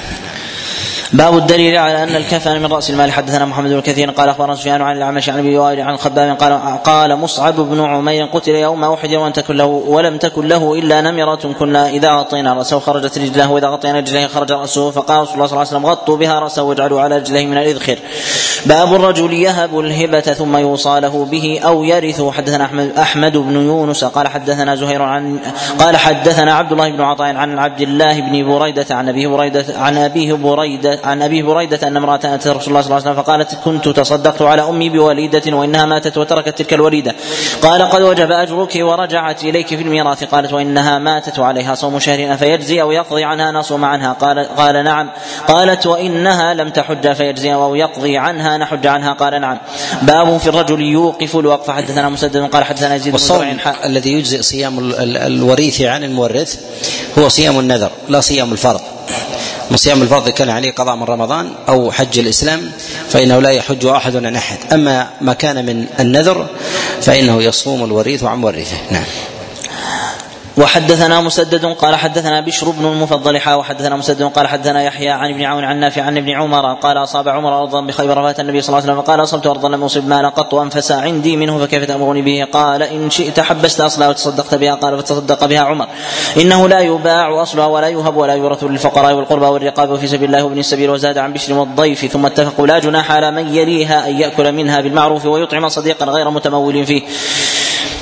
باب الدليل على أن الكفن من رأس المال. حدثنا محمد بن كثير قال أخبرنا سفيان عن الأعمش عن أبي وائل عن خباب قال قال مصعب بن عمير قتل يوم أحد ولم تكن له ولم تكن له إلا نمرة كنا إذا غطينا رأسه خرجت رجله وإذا غطينا رجليه خرج رأسه فقال رسول الله صلى الله عليه وسلم غطوا بها رأسه واجعلوا على رجليه من الإذخر. باب الرجل يهب الهبة ثم يوصى له به أو يرث. حدثنا احمد أحمد بن يونس قال حدثنا زهير عن قال حدثنا عبد الله بن عطاء عن عبد الله بن بريدة عن أبي بريده عن أبيه بريدة عن أبي بريده أن امرأة أتت رسول الله صلى الله عليه وسلم فقالت كنت تصدقت على أمي بوليدة وإنها ماتت وتركت تلك الوليدة. قال قد وجب أجرك ورجعت إليك في الميراث. قالت وإنها ماتت وعليها صوم شهر افيجزي أو يقضي عنها نصوم عنها. قال قال نعم. قالت وإنها لم تحج فيجزي أو يقضي عنها نحج عنها. قال نعم. باب في الرجل يوقف الوقف. حدثنا مسدد قال حدثنا يزيد والصوم الذي يجزئ صيام الوريث عن المورث هو صيام النذر لا صيام الفرض. وصيام الفرض كان عليه قضاء من رمضان أو حج الإسلام فإنه لا يحج أحد عن أحد. أما ما كان من النذر فإنه يصوم الوريث عن ورثه. نعم. وحدثنا مسدد قال حدثنا بشر بن المفضل حا وحدثنا مسدد قال حدثنا يحيى عن ابن عون عن نافع عن ابن عمر قال أصاب عمر أرضا بخيبر فات النبي صلى الله عليه وسلم فقال أصبت أرضا لم أصب مالا قط انفس عندي منه فكيف تأمرني به؟ قال إن شئت حبست اصلها وتصدقت بها قال فتصدق بها عمر إنه لا يباع اصلها ولا يهب ولا يورث للفقراء والقربى والرقاب وفي سبيل الله وابن السبيل وزاد عن بشر والضيف ثم اتفقوا لا جناح على من يليها أن يأكل منها بالمعروف ويطعم صديقا غير متمول فيه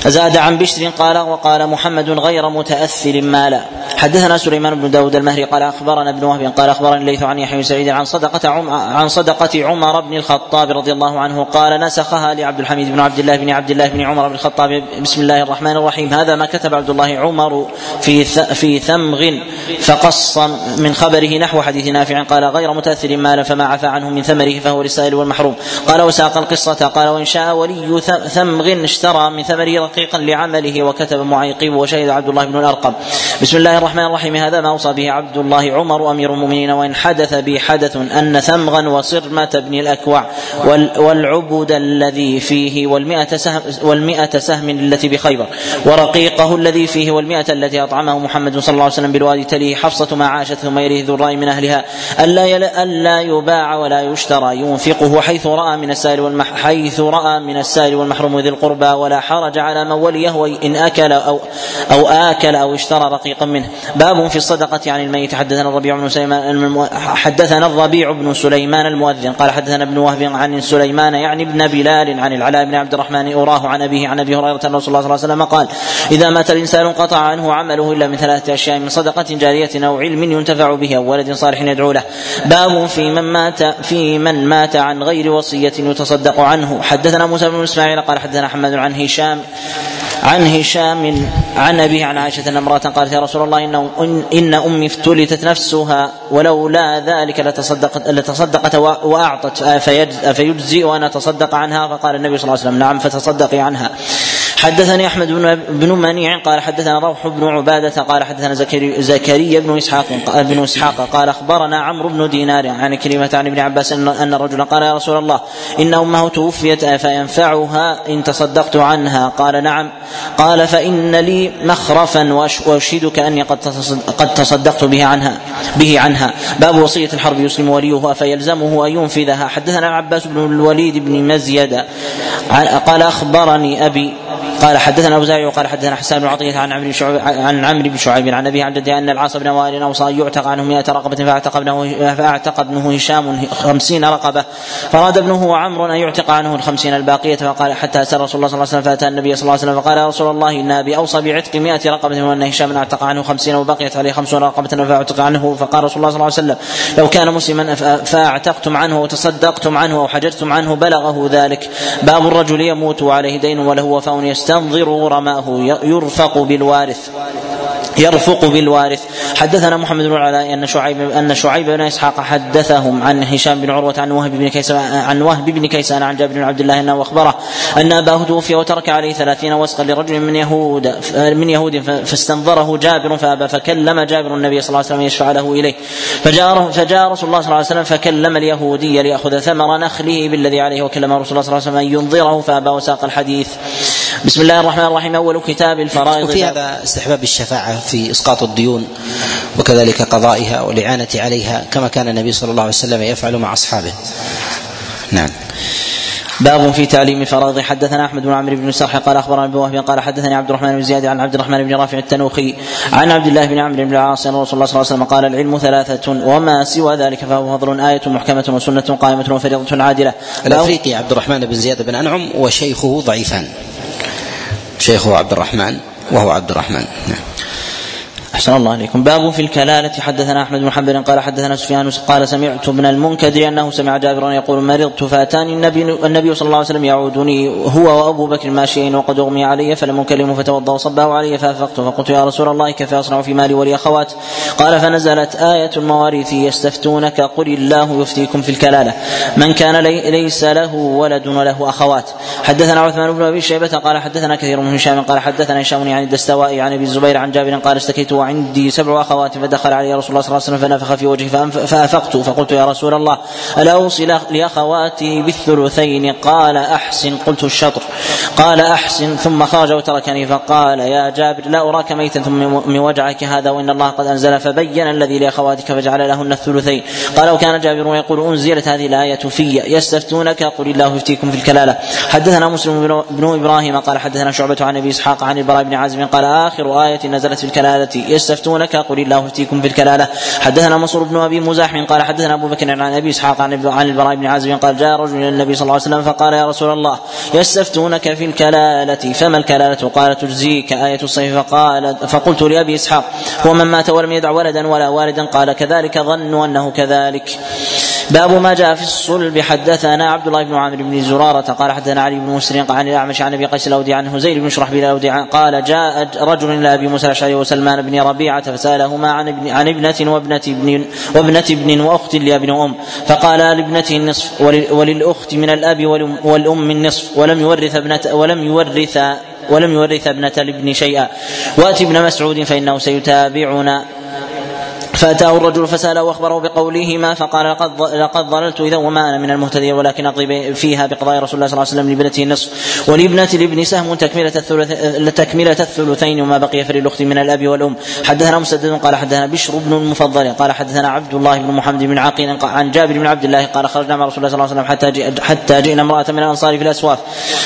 زاد عن بشر قال وقال محمد غير متأثر مالا حدثنا سليمان بن داود المهري قال أخبرنا ابن وهب قال أخبرني الليث عن يحيى سعيد عن صدقة عم عن صدقة عمر بن الخطاب رضي الله عنه قال نسخها لعبد الحميد بن عبد الله بن عبد الله بن عمر بن الخطاب. بسم الله الرحمن الرحيم. هذا ما كتب عبد الله عمر في في ثمغ فقص من خبره نحو حديث نافع. قال غير متأثر مالا فما عفى عنه من ثمره فهو للسائل والمحروم. قال وساق القصة. قال وإن شاء ولي ثمغ اشترى من ثمره رقيقا لعمله وكتب معيقب وشهد عبد الله بن الأرقم. بسم الله الرحمن الرحيم. هذا ما أوصى به عبد الله عمر أمير المؤمنين وإن حدث بي حدث أن ثمغا وصرمة بن الأكوع والعبد الذي فيه والمئة سهم والمئة سهم التي بخيبر ورقيقه الذي فيه والمئة التي أطعمه محمد صلى الله عليه وسلم بالوادي تليه حفصة ما عاشت ثم يليه ذو الرأي من أهلها. ألا ألا يباع ولا يشترى ينفقه حيث رأى من السائل والمح حيث رأى من السائل والمحروم ذي القربى ولا حرج على من وليه إن أكل أو أو آكل أو اشترى رقيقا منه. باب في الصدقة عن الميت. حدثنا الربيع بن سليمان حدثنا الربيع بن سليمان المؤذن. قال حدثنا ابن وهب عن سليمان يعني ابن بلال عن العلاء بن عبد الرحمن أراه عن أبيه عن أبي هريرة أن رسول الله صلى الله عليه وسلم قال إذا مات الإنسان انقطع عنه عمله إلا من ثلاثة أشياء من صدقة جارية أو علم ينتفع به أو ولد صالح يدعو له. باب في من مات في من مات عن غير وصية يتصدق عنه. حدثنا موسى بن إسماعيل قال حدثنا حماد عن هشام عن هشام عن أبيه عن عائشة أن امرأة قالت يا رسول الله إن, إن أمي افتلتت نفسها ولولا ذلك لتصدقت لتصدقت وأعطت فيجزئ وأن أتصدق عنها؟ فقال النبي صلى الله عليه وسلم نعم فتصدقي عنها. حدثني أحمد بن بن منيع قال حدثنا روح بن عبادة قال حدثنا زكريا بن إسحاق بن إسحاق قال أخبرنا عمرو بن دينار عن كلمة عن ابن عباس ان رجلا قال يا رسول الله إن أمه توفيت فينفعها إن تصدقت عنها؟ قال نعم. قال فإن لي مخرفا واشهدك أني قد قد تصدقت به عنها به عنها. باب وصية الحرب يسلم وليه فيلزمه أن ينفذها. حدثنا العباس بن الوليد بن مزيد قال أخبرني أبي قال حدثنا أبو زايد وقال حدثنا حسان بن عطية عن عمرو شعيب عن عمرو بن شعيب عن ابي عن أن العاص بن وائل ان يعتق عنه 100 رقبة فاعتق ابنه فاعتق ابنه هشام خمسين رقبة. فراد ابنه وعمر أن يعتق عنه الخمسين الباقية فقال حتى اسال رسول الله صلى الله عليه وسلم فأتى النبي صلى الله عليه وسلم فقال يا رسول الله إن أبي أوصى بعتق 100 رقبة وأن هشام أعتق عنه خمسين وبقيت عليه خمسون رقبة فأعتق عنه فقال رسول الله صلى الله عليه وسلم لو كان مسلما فأعتقتم عنه وتصدقتم عنه أو حجرتم عنه بلغه ذلك. باب الرجل يموت وعليه دين وله وفاء يستنظر رماه يرفق بالوارث يرفق بالوارث. حدثنا محمد بن العلاء أن شعيب أن شعيب بن إسحاق حدثهم عن هشام بن عروة عن وهب بن كيسان عن وهب بن كيسان عن جابر بن عبد الله أنه أخبره أن أباه توفي وترك عليه ثلاثين وسقا لرجل من يهود من يهود فاستنظره جابر فأبى فكلم جابر النبي صلى الله عليه وسلم يشفع له إليه. فجاء فجاء رسول الله صلى الله عليه وسلم فكلم اليهودي ليأخذ ثمر نخله بالذي عليه وكلم رسول الله صلى الله عليه وسلم أن ينظره فأبى وساق الحديث. بسم الله الرحمن الرحيم. أول كتاب الفرائض وفي هذا استحباب الشفاعة في إسقاط الديون وكذلك قضائها والإعانة عليها كما كان النبي صلى الله عليه وسلم يفعل مع أصحابه. نعم. باب في تعليم الفرائض. حدثنا أحمد بن عمرو بن سرح قال أخبرنا ابن وهب قال حدثني عبد الرحمن بن زياد عن عبد الرحمن بن رافع التنوخي عن عبد الله بن عمرو بن العاص أن رسول الله صلى الله عليه وسلم قال العلم ثلاثة وما سوى ذلك فهو فضل آية محكمة وسنة قائمة وفريضة عادلة. الأفريقي عبد الرحمن بن زياد بن أنعم وشيخه ضعيفان. شيخه عبد الرحمن وهو عبد الرحمن. نعم. أحسن الله عليكم. باب في الكلالة. حدثنا أحمد بن حنبل قال حدثنا سفيان قال سمعت ابن المنكدر أنه سمع جابرا يقول مرضت فأتاني النبي النبي صلى الله عليه وسلم يعودني هو وأبو بكر ماشيين وقد أغمي علي فلم أكلمه فتوضأ وصبه علي فأفقت فقلت يا رسول الله كيف أصنع في مالي ولي أخوات؟ قال فنزلت آية المواريث يستفتونك قل الله يفتيكم في الكلالة. من كان لي ليس له ولد وله أخوات. حدثنا عثمان بن أبي شيبة قال حدثنا كثير من هشام قال حدثنا هشام عن الدستوائي عن أبي الزبير عن جابر قال اشتكيت وعندي سبع أخوات فدخل علي رسول الله صلى الله عليه وسلم فنفخ في وجهي فأفقت فقلت يا رسول الله ألا أوصي لأخواتي بالثلثين؟ قال أحسن قلت الشطر. قال أحسن ثم خرج وتركني فقال يا جابر لا أراك ميتا ثم من وجعك هذا وإن الله قد أنزل فبين الذي لأخواتك فجعل لهن الثلثين. قال وكان جابر يقول أنزلت هذه الآية في يستفتونك قل الله يفتيكم في الكلالة. حدثنا مسلم بن إبراهيم قال حدثنا شعبة عن أبي إسحاق عن البراء بن عازم قال آخر آية نزلت في الكلالة يستفتونك قل الله يفتيكم في الكلالة. حدثنا منصور بن أبي مزاحم قال حدثنا أبو بكر عن أبي إسحاق عن عن البراء بن عازم قال جاء رجل إلى النبي صلى الله عليه وسلم فقال يا رسول الله يستفتونك في الكلالة فما الكلالة؟ قال تجزيك آية الصيف. فقال فقلت لأبي إسحاق هو من مات ولم يدع ولدا ولا والدا؟ قال كذلك ظنوا أنه كذلك. باب ما جاء في الصلب. حدثنا عبد الله بن عامر بن زرارة قال حدثنا علي بن مسلم عن الأعمش عن أبي قيس الأودي عنه زيد بن شرحبيل الأودي قال جاء رجل إلى أبي موسى الأشعري وسلمان بن ربيعة فسألهما عن ابن عن ابنة وابنة ابن وابنة ابن وأخت لابن أم فقال لابنته النصف وللأخت من الأب والأم النصف ولم يورث ابنة ولم يورث ولم يورث ابنة الابن شيئا. وأتي ابن مسعود فإنه سيتابعنا. فأتاه الرجل فسأله وأخبره بقولهما فقال لقد لقد ضللت إذا وما أنا من المهتدين ولكن أقضي فيها بقضاء رسول الله صلى الله عليه وسلم لابنته النصف. ولابنة الابن سهم تكملة تكملة الثلثين وما بقي فللأخت من الأب والأم. حدثنا مسدد قال حدثنا بشر بن المفضل قال حدثنا عبد الله بن محمد بن عقيل عن جابر بن عبد الله قال خرجنا مع رسول الله صلى الله عليه وسلم حتى حتى جئنا امرأة من الأنصار في الأسواف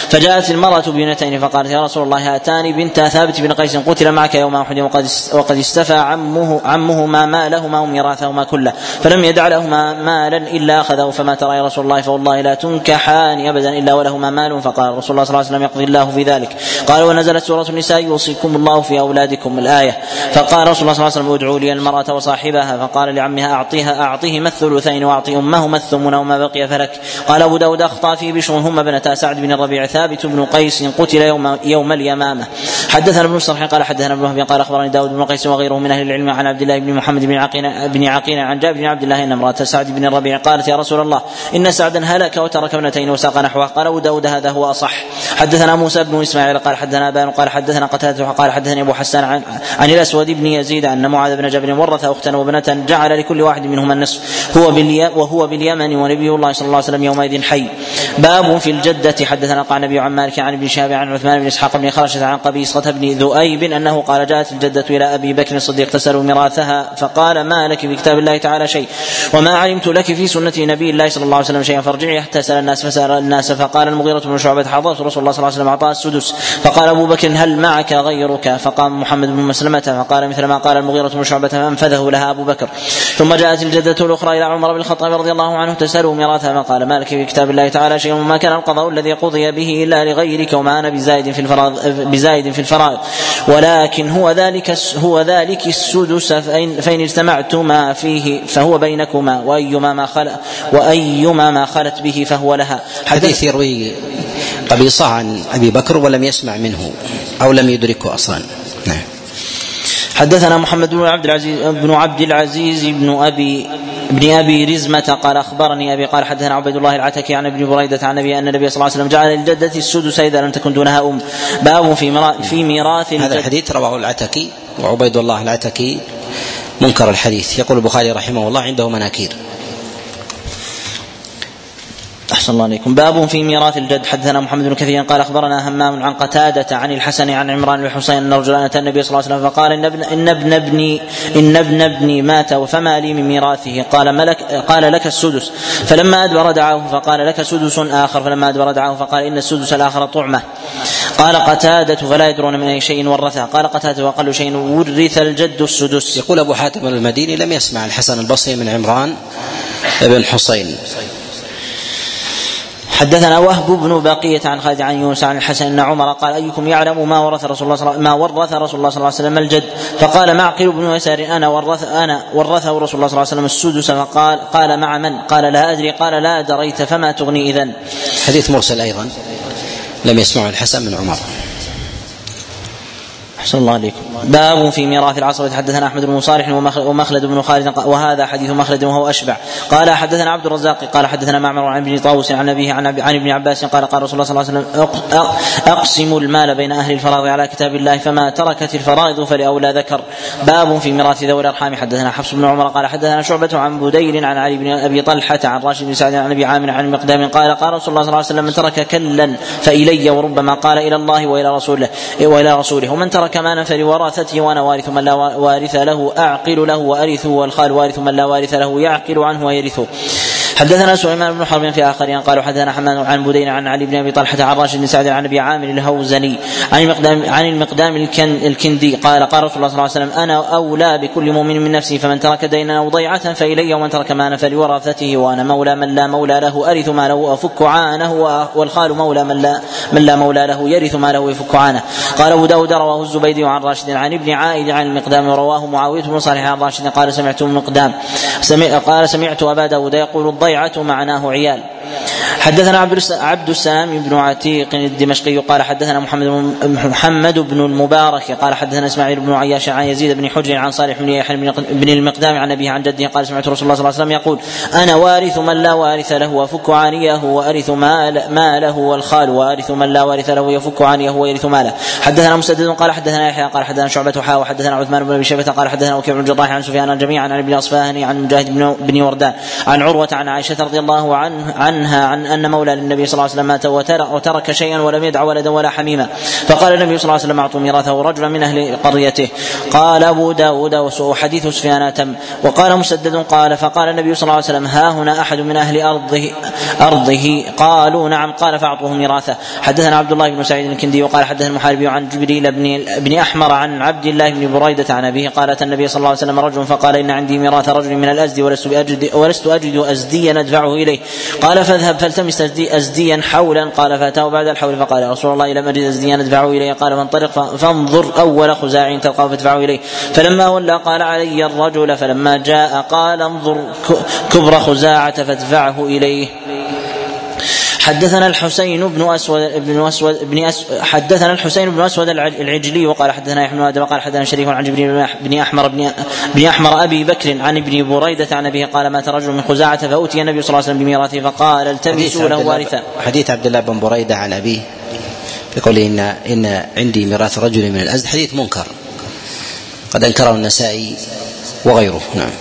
فجاءت المرأة ببنتين فقالت يا رسول الله هاتان بنتا ثابت بن قيس قتل معك يوم أحد وقد وقد استفى عمه عمهما مالهما وميراثهما كله. فلم يدع لهما مالا إلا أخذه فما ترى يا رسول الله فوالله لا تنكحان ابدا إلا ولهما مال. فقال رسول الله صلى الله عليه وسلم يقضي الله في ذلك. قال ونزلت سورة النساء يوصيكم الله في أولادكم الآية. فقال رسول الله صلى الله عليه وسلم ادعوا لي المرأة وصاحبها. فقال لعمها أعطيها أعطيهما الثلثين واعطي امهما الثمن وما بقي فلك. قال أبو داود أخطأ في بشر هم ابنتا سعد بن الربيع ثابت بن قيس قتل يوم يوم اليمامة. حدثنا ابن الصرح قال حدثنا ابن وهب قال أخبرني داود بن قيس وغيره من أهل العلم عن عبد الله بن محمد بن بن عقيل عن جابر بن عبد الله إن امرأة سعد بن الربيع قالت يا رسول الله إن سعدا هلك وترك ابنتين وساق نحوه. قال أبو داود هذا هو أصح. حدثنا موسى بن إسماعيل قال حدثنا أبان قال حدثنا قتادة قال حدثني أبو حسان عن, عن الأسود بن يزيد أن معاذ بن جبل ورث اختا وابنة جعل لكل واحد منهما النصف هو وهو باليمن ونبي الله صلى الله عليه وسلم يومئذ حي. باب في الجدة. حدثنا قال النبي عن مالك عن ابن شهاب عن عثمان بن إسحاق بن خرشة عن قبيصة بن ذؤيب أنه قال جاءت الجدة إلى أبي بكر الصديق تسأل ميراثها فقال ما لك في كتاب الله تعالى شيء؟ وما علمت لك في سنة نبي الله صلى الله عليه وسلم شيئا فارجعي حتى سأل الناس فسأل الناس فقال المغيرة بن شعبة حضرت رسول الله صلى الله عليه وسلم أعطاه السدس. فقال أبو بكر هل معك غيرك؟ فقام محمد بن مسلمة فقال مثل ما قال المغيرة بن شعبة فأنفذه لها أبو بكر. ثم جاءت الجدة الأخرى إلى عمر بن الخطاب رضي الله عنه تسأله ميراثها فقال ما لك في كتاب الله تعالى شيء وما كان القضاء الذي قضي به إلا لغيرك وما أنا بزايد في الفرائض بزايد في الفرائض. ولكن هو ذلك هو ذلك السدس فإن, فإن اجتمعتما فيه فهو بينكما وأيما ما خل وأيما ما خلت به فهو لها. حديث يروي قبيصة عن أبي بكر ولم يسمع منه أو لم يدركه أصلا. نعم. حدثنا محمد بن عبد العزيز بن عبد العزيز بن ابي ابن أبي رزمة قال أخبرني أبي قال حدثنا عبيد الله العتكي عن ابن بريدة عن أبي أن النبي صلى الله عليه وسلم جعل للجدة السدس إذا لم تكن دونها أم. باب في في ميراث هذا الحديث رواه العتكي وعبيد الله العتكي منكر الحديث. يقول البخاري رحمه الله عنده مناكير. أحسن الله عليكم. باب في ميراث الجد. حدثنا محمد بن كثير قال أخبرنا همام عن قتادة عن الحسن عن عمران بن حسين أن رجلا أتى النبي صلى الله عليه وسلم فقال إن ابن إن ابن ابني إن ابن ابني مات فما لي من ميراثه. قال ملك قال لك السدس. فلما أدبر دعاه فقال لك سدس آخر. فلما أدبر دعاه فقال إن السدس الآخر طعمة. قال قتادة فلا يدرون من أي شيء ورثها قال قتادة وأقل شيء ورث الجد السدس. يقول أبو حاتم المديني لم يسمع الحسن البصري من عمران بن حسين. حدثنا وهب بن بقية عن خالد عن يونس عن الحسن أن عمر قال أيكم يعلم ما ورث رسول الله صلى ما ورث رسول الله صلى الله عليه وسلم الجد؟ فقال معقل بن يسار أنا ورث أنا ورثه رسول الله صلى الله عليه وسلم السدس فقال قال مع من؟ قال لا أدري. قال لا دريت فما تغني إذا حديث مرسل أيضا. لم يسمعه الحسن من عمر. أحسن الله عليكم. باب في ميراث العصر. حدثنا أحمد بن صالح ومخلد بن خالد وهذا حديث مخلد وهو أشبع. قال حدثنا عبد الرزاق قال حدثنا معمر عن ابن طاووس عن أبيه عن, عن ابن عباس قال قال رسول الله صلى الله عليه وسلم اقسموا المال بين أهل الفرائض على كتاب الله فما تركت الفرائض فلأولى ذكر. باب في ميراث ذوي الأرحام. حدثنا حفص بن عمر قال حدثنا شعبة عن بديل عن علي بن أبي طلحة عن راشد بن سعد عن أبي عامر عن مقدام قال قال رسول الله صلى الله عليه وسلم من ترك كلا فإلي وربما قال إلى الله وإلى رسوله وإلى رسوله. ومن ترك مالا فلوراثته وأنا وارث من لا وارث له اعقل له وارثه والخال وارث من لا وارث له يعقل عنه ويرثه. حدثنا سليمان بن حرب في آخرين قالوا حدثنا حماد عن بدين عن علي بن أبي طلحة عن راشد بن سعد عن أبي عامر الهوزني عن المقدام عن المقدام الكن الكندي. قال قال رسول الله صلى الله عليه وسلم أنا أولى بكل مؤمن من نفسي فمن ترك دينا أو ضيعة فإلي ومن ترك مالا فلورثته وأنا مولى من لا مولى له أرث ماله وأفك عانه والخال مولى من لا من لا مولى له يرث ماله ويفك عانه. قال أبو داود رواه الزبيدي عن راشد عن ابن عائد عن المقدام ورواه معاوية بن صالح عن راشد قال سمعت المقدام سمع قال سمعت أبا داود يقول الضيعة معناه عيال. حدثنا عبد السلام بن عتيق الدمشقي قال حدثنا محمد محمد بن المبارك قال حدثنا إسماعيل بن عياش عن يزيد بن حجر عن صالح بن يحيى بن المقدام عن أبيه عن جده قال سمعت رسول الله صلى الله عليه وسلم يقول أنا وارث من لا وارث له وأفك عانيه وأرث مال ماله والخال وأرث من لا وارث له يفك عانيه ويرث ماله. حدثنا مسدد قال حدثنا يحيى قال حدثنا شعبة حا وحدثنا عثمان بن أبي شيبة قال حدثنا وكيع بن الجراح عن سفيان جميعا عن ابن اصفهاني عن مجاهد بن وردان عن عروة عن عائشة رضي الله عنه عنها عن أن مولى للنبي صلى الله عليه وسلم مات وترك شيئا ولم يدع ولدا ولا حميما. فقال النبي صلى الله عليه وسلم أعطوا ميراثه رجلا من أهل قريته. قال أبو داود وحديث سفيان أتم. وقال مسدد قال فقال النبي صلى الله عليه وسلم ها هنا أحد من أهل ارضه أرضه؟ قالوا نعم. قال فأعطوه ميراثه. حدثنا عبد الله بن سعيد الكندي وقال حدثنا المحاربي عن جبريل بن بن أحمر عن عبد الله بن بريدة عن أبيه. قال أتى النبي صلى الله عليه وسلم رجل فقال إن عندي ميراث رجل من الازدي ولست اجد ولست أجد ازديا أدفعه إليه. قال فاذهب فالتمس ازديا حولا. قال فأتاه بعد الحول فقال يا رسول الله لم اجد ازديا ادفعه اليه قال فانطلق فانظر أول خزاع تلقاه فادفعه إليه. فلما ولى قال علي الرجل فلما جاء قال انظر كبر خزاعة فادفعه إليه. حدثنا الحسين بن اسود بن اسود بن أس حدثنا الحسين بن أسود العجلي وقال حدثنا يحيى بن آدم قال حدثنا شريف عن جبريل بن أحمر بن بن أحمر أبي بكر عن ابن بريدة عن أبيه قال مات رجل من خزاعة فأوتي النبي صلى الله عليه وسلم بميراثه فقال التمسوا له وارثا. حديث عبد الله بن بريدة عن أبيه بقوله ان إن عندي ميراث رجل من الازد حديث منكر. قد أنكره النسائي وغيره. نعم.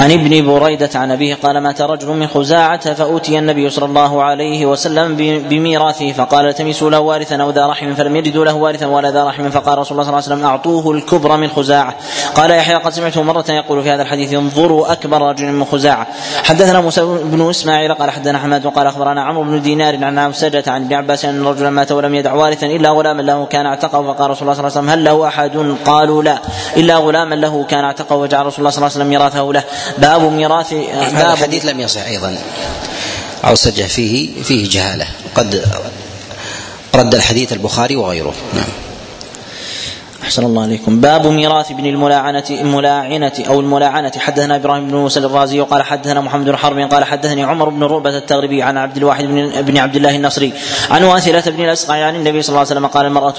عن ابن بريدة عن أبيه قال مات رجل من خزاعة فأوتي النبي صلى الله عليه وسلم بميراثه فقال التمسوا له وارثا أو ذا رحم فلم يجدوا له وارثا ولا ذا رحم فقال رسول الله صلى الله عليه وسلم أعطوه الكبرى من خزاعة قال يحيى قد سمعته مرة يقول في هذا الحديث انظروا أكبر رجل من خزاعة حدثنا موسى بن إسماعيل قال حدثنا حماد وقال أخبرنا عمرو بن دينار عن عوسجة عن ابن عباس أن رجلا مات ولم يدع وارثا إلا غلاما له كان اعتقه فقال رسول الله صلى الله عليه وسلم هل له أحد؟ قالوا لا إلا غلاما له كان اعتقه وجعل رسول الله صلى الله عليه وسلم ميراثه له باب ميراث هذا الحديث لم يصح أيضا. أو سجه فيه فيه جهالة. قد رد الحديث البخاري وغيره. نعم. أحسن الله عليكم. باب ميراث ابن الملاعنة الملاعنة أو الملاعنة. حدثنا إبراهيم بن موسى الرازي وقال حدثنا محمد بن حرب قال حدثني عمر بن رؤبة التغربي عن عبد الواحد بن, بن عبد الله النصري عن واثلة بن الأسقع عن النبي صلى الله عليه وسلم قال المرأة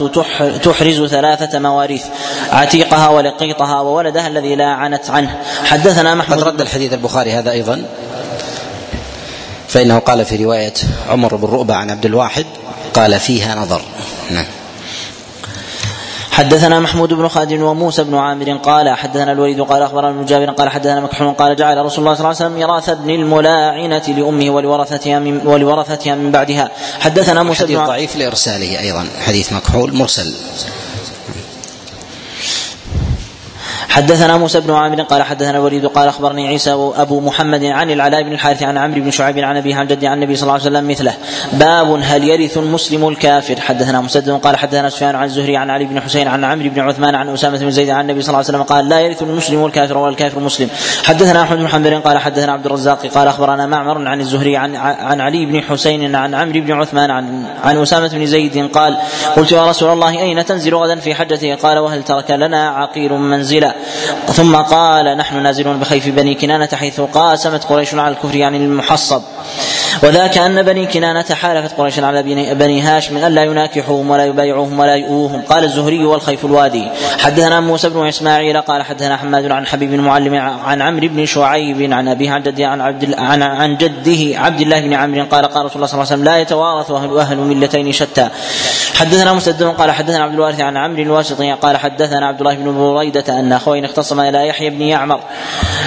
تحرز ثلاثة مواريث عتيقها ولقيطها وولدها الذي لا عنت عنه. حدثنا محمد رد الحديث البخاري هذا أيضا. فإنه قال في رواية عمر بن رؤبة عن عبد الواحد قال فيها نظر. نعم. حدثنا محمود بن خالد وموسى بن عامر قال حدثنا الوليد قال أخبرنا ابن جابر قال حدثنا مكحول قال جعل رسول الله صلى الله عليه وسلم ميراث ابن الملاعنة لأمه ولورثتها من ولورثتها من بعدها. حدثنا موسى بن ضعيف لإرساله أيضا. حديث مكحول مرسل. حدثنا موسى بن عامر قال حدثنا الوليد قال أخبرني عيسى أبو محمد عن العلاء بن الحارث عن عمرو بن شعيب عن ابيه عن جدي عن النبي صلى الله عليه وسلم مثله. باب هل يرث المسلم الكافر؟ حدثنا مسدد قال حدثنا سفيان عن الزهري عن علي بن حسين عن عمرو بن عثمان عن أسامة بن زيد عن النبي صلى الله عليه وسلم قال لا يرث المسلم الكافر ولا الكافر مسلم حدثنا أحمد بن حنبل قال حدثنا عبد الرزاق قال أخبرنا معمر عن الزهري عن عن علي بن حسين عن عمرو بن عثمان عن عن أسامة بن زيد قال قلت يا رسول الله أين تنزل غدا في حجته قال وهل ترك لنا عقير منزلا؟ ثم قال نحن نازلون بخيف بني كنانة حيث قاسمت قريش على الكفر يعني المحصب. وذاك أن بني كنانة حالفت قريش على بني هاشم ألا يناكحوهم ولا يبايعوهم ولا يؤوهم. قال الزهري والخيف الوادي. حدثنا موسى بن إسماعيل قال حدثنا حماد عن حبيب المعلم عن عمرو بن شعيب عن أبيه عن جده عن عبد عن, عن جده عبد الله بن عمرو قال قال رسول الله صلى الله عليه وسلم لا يتوارث أهل, أهل ملتين شتى. حدثنا مسدد قال حدثنا عبد الوارث عن عمرو الواسطي قال حدثنا عبد الله بن بريدة أن أخوين اختصما إلى يحيى بن يعمر.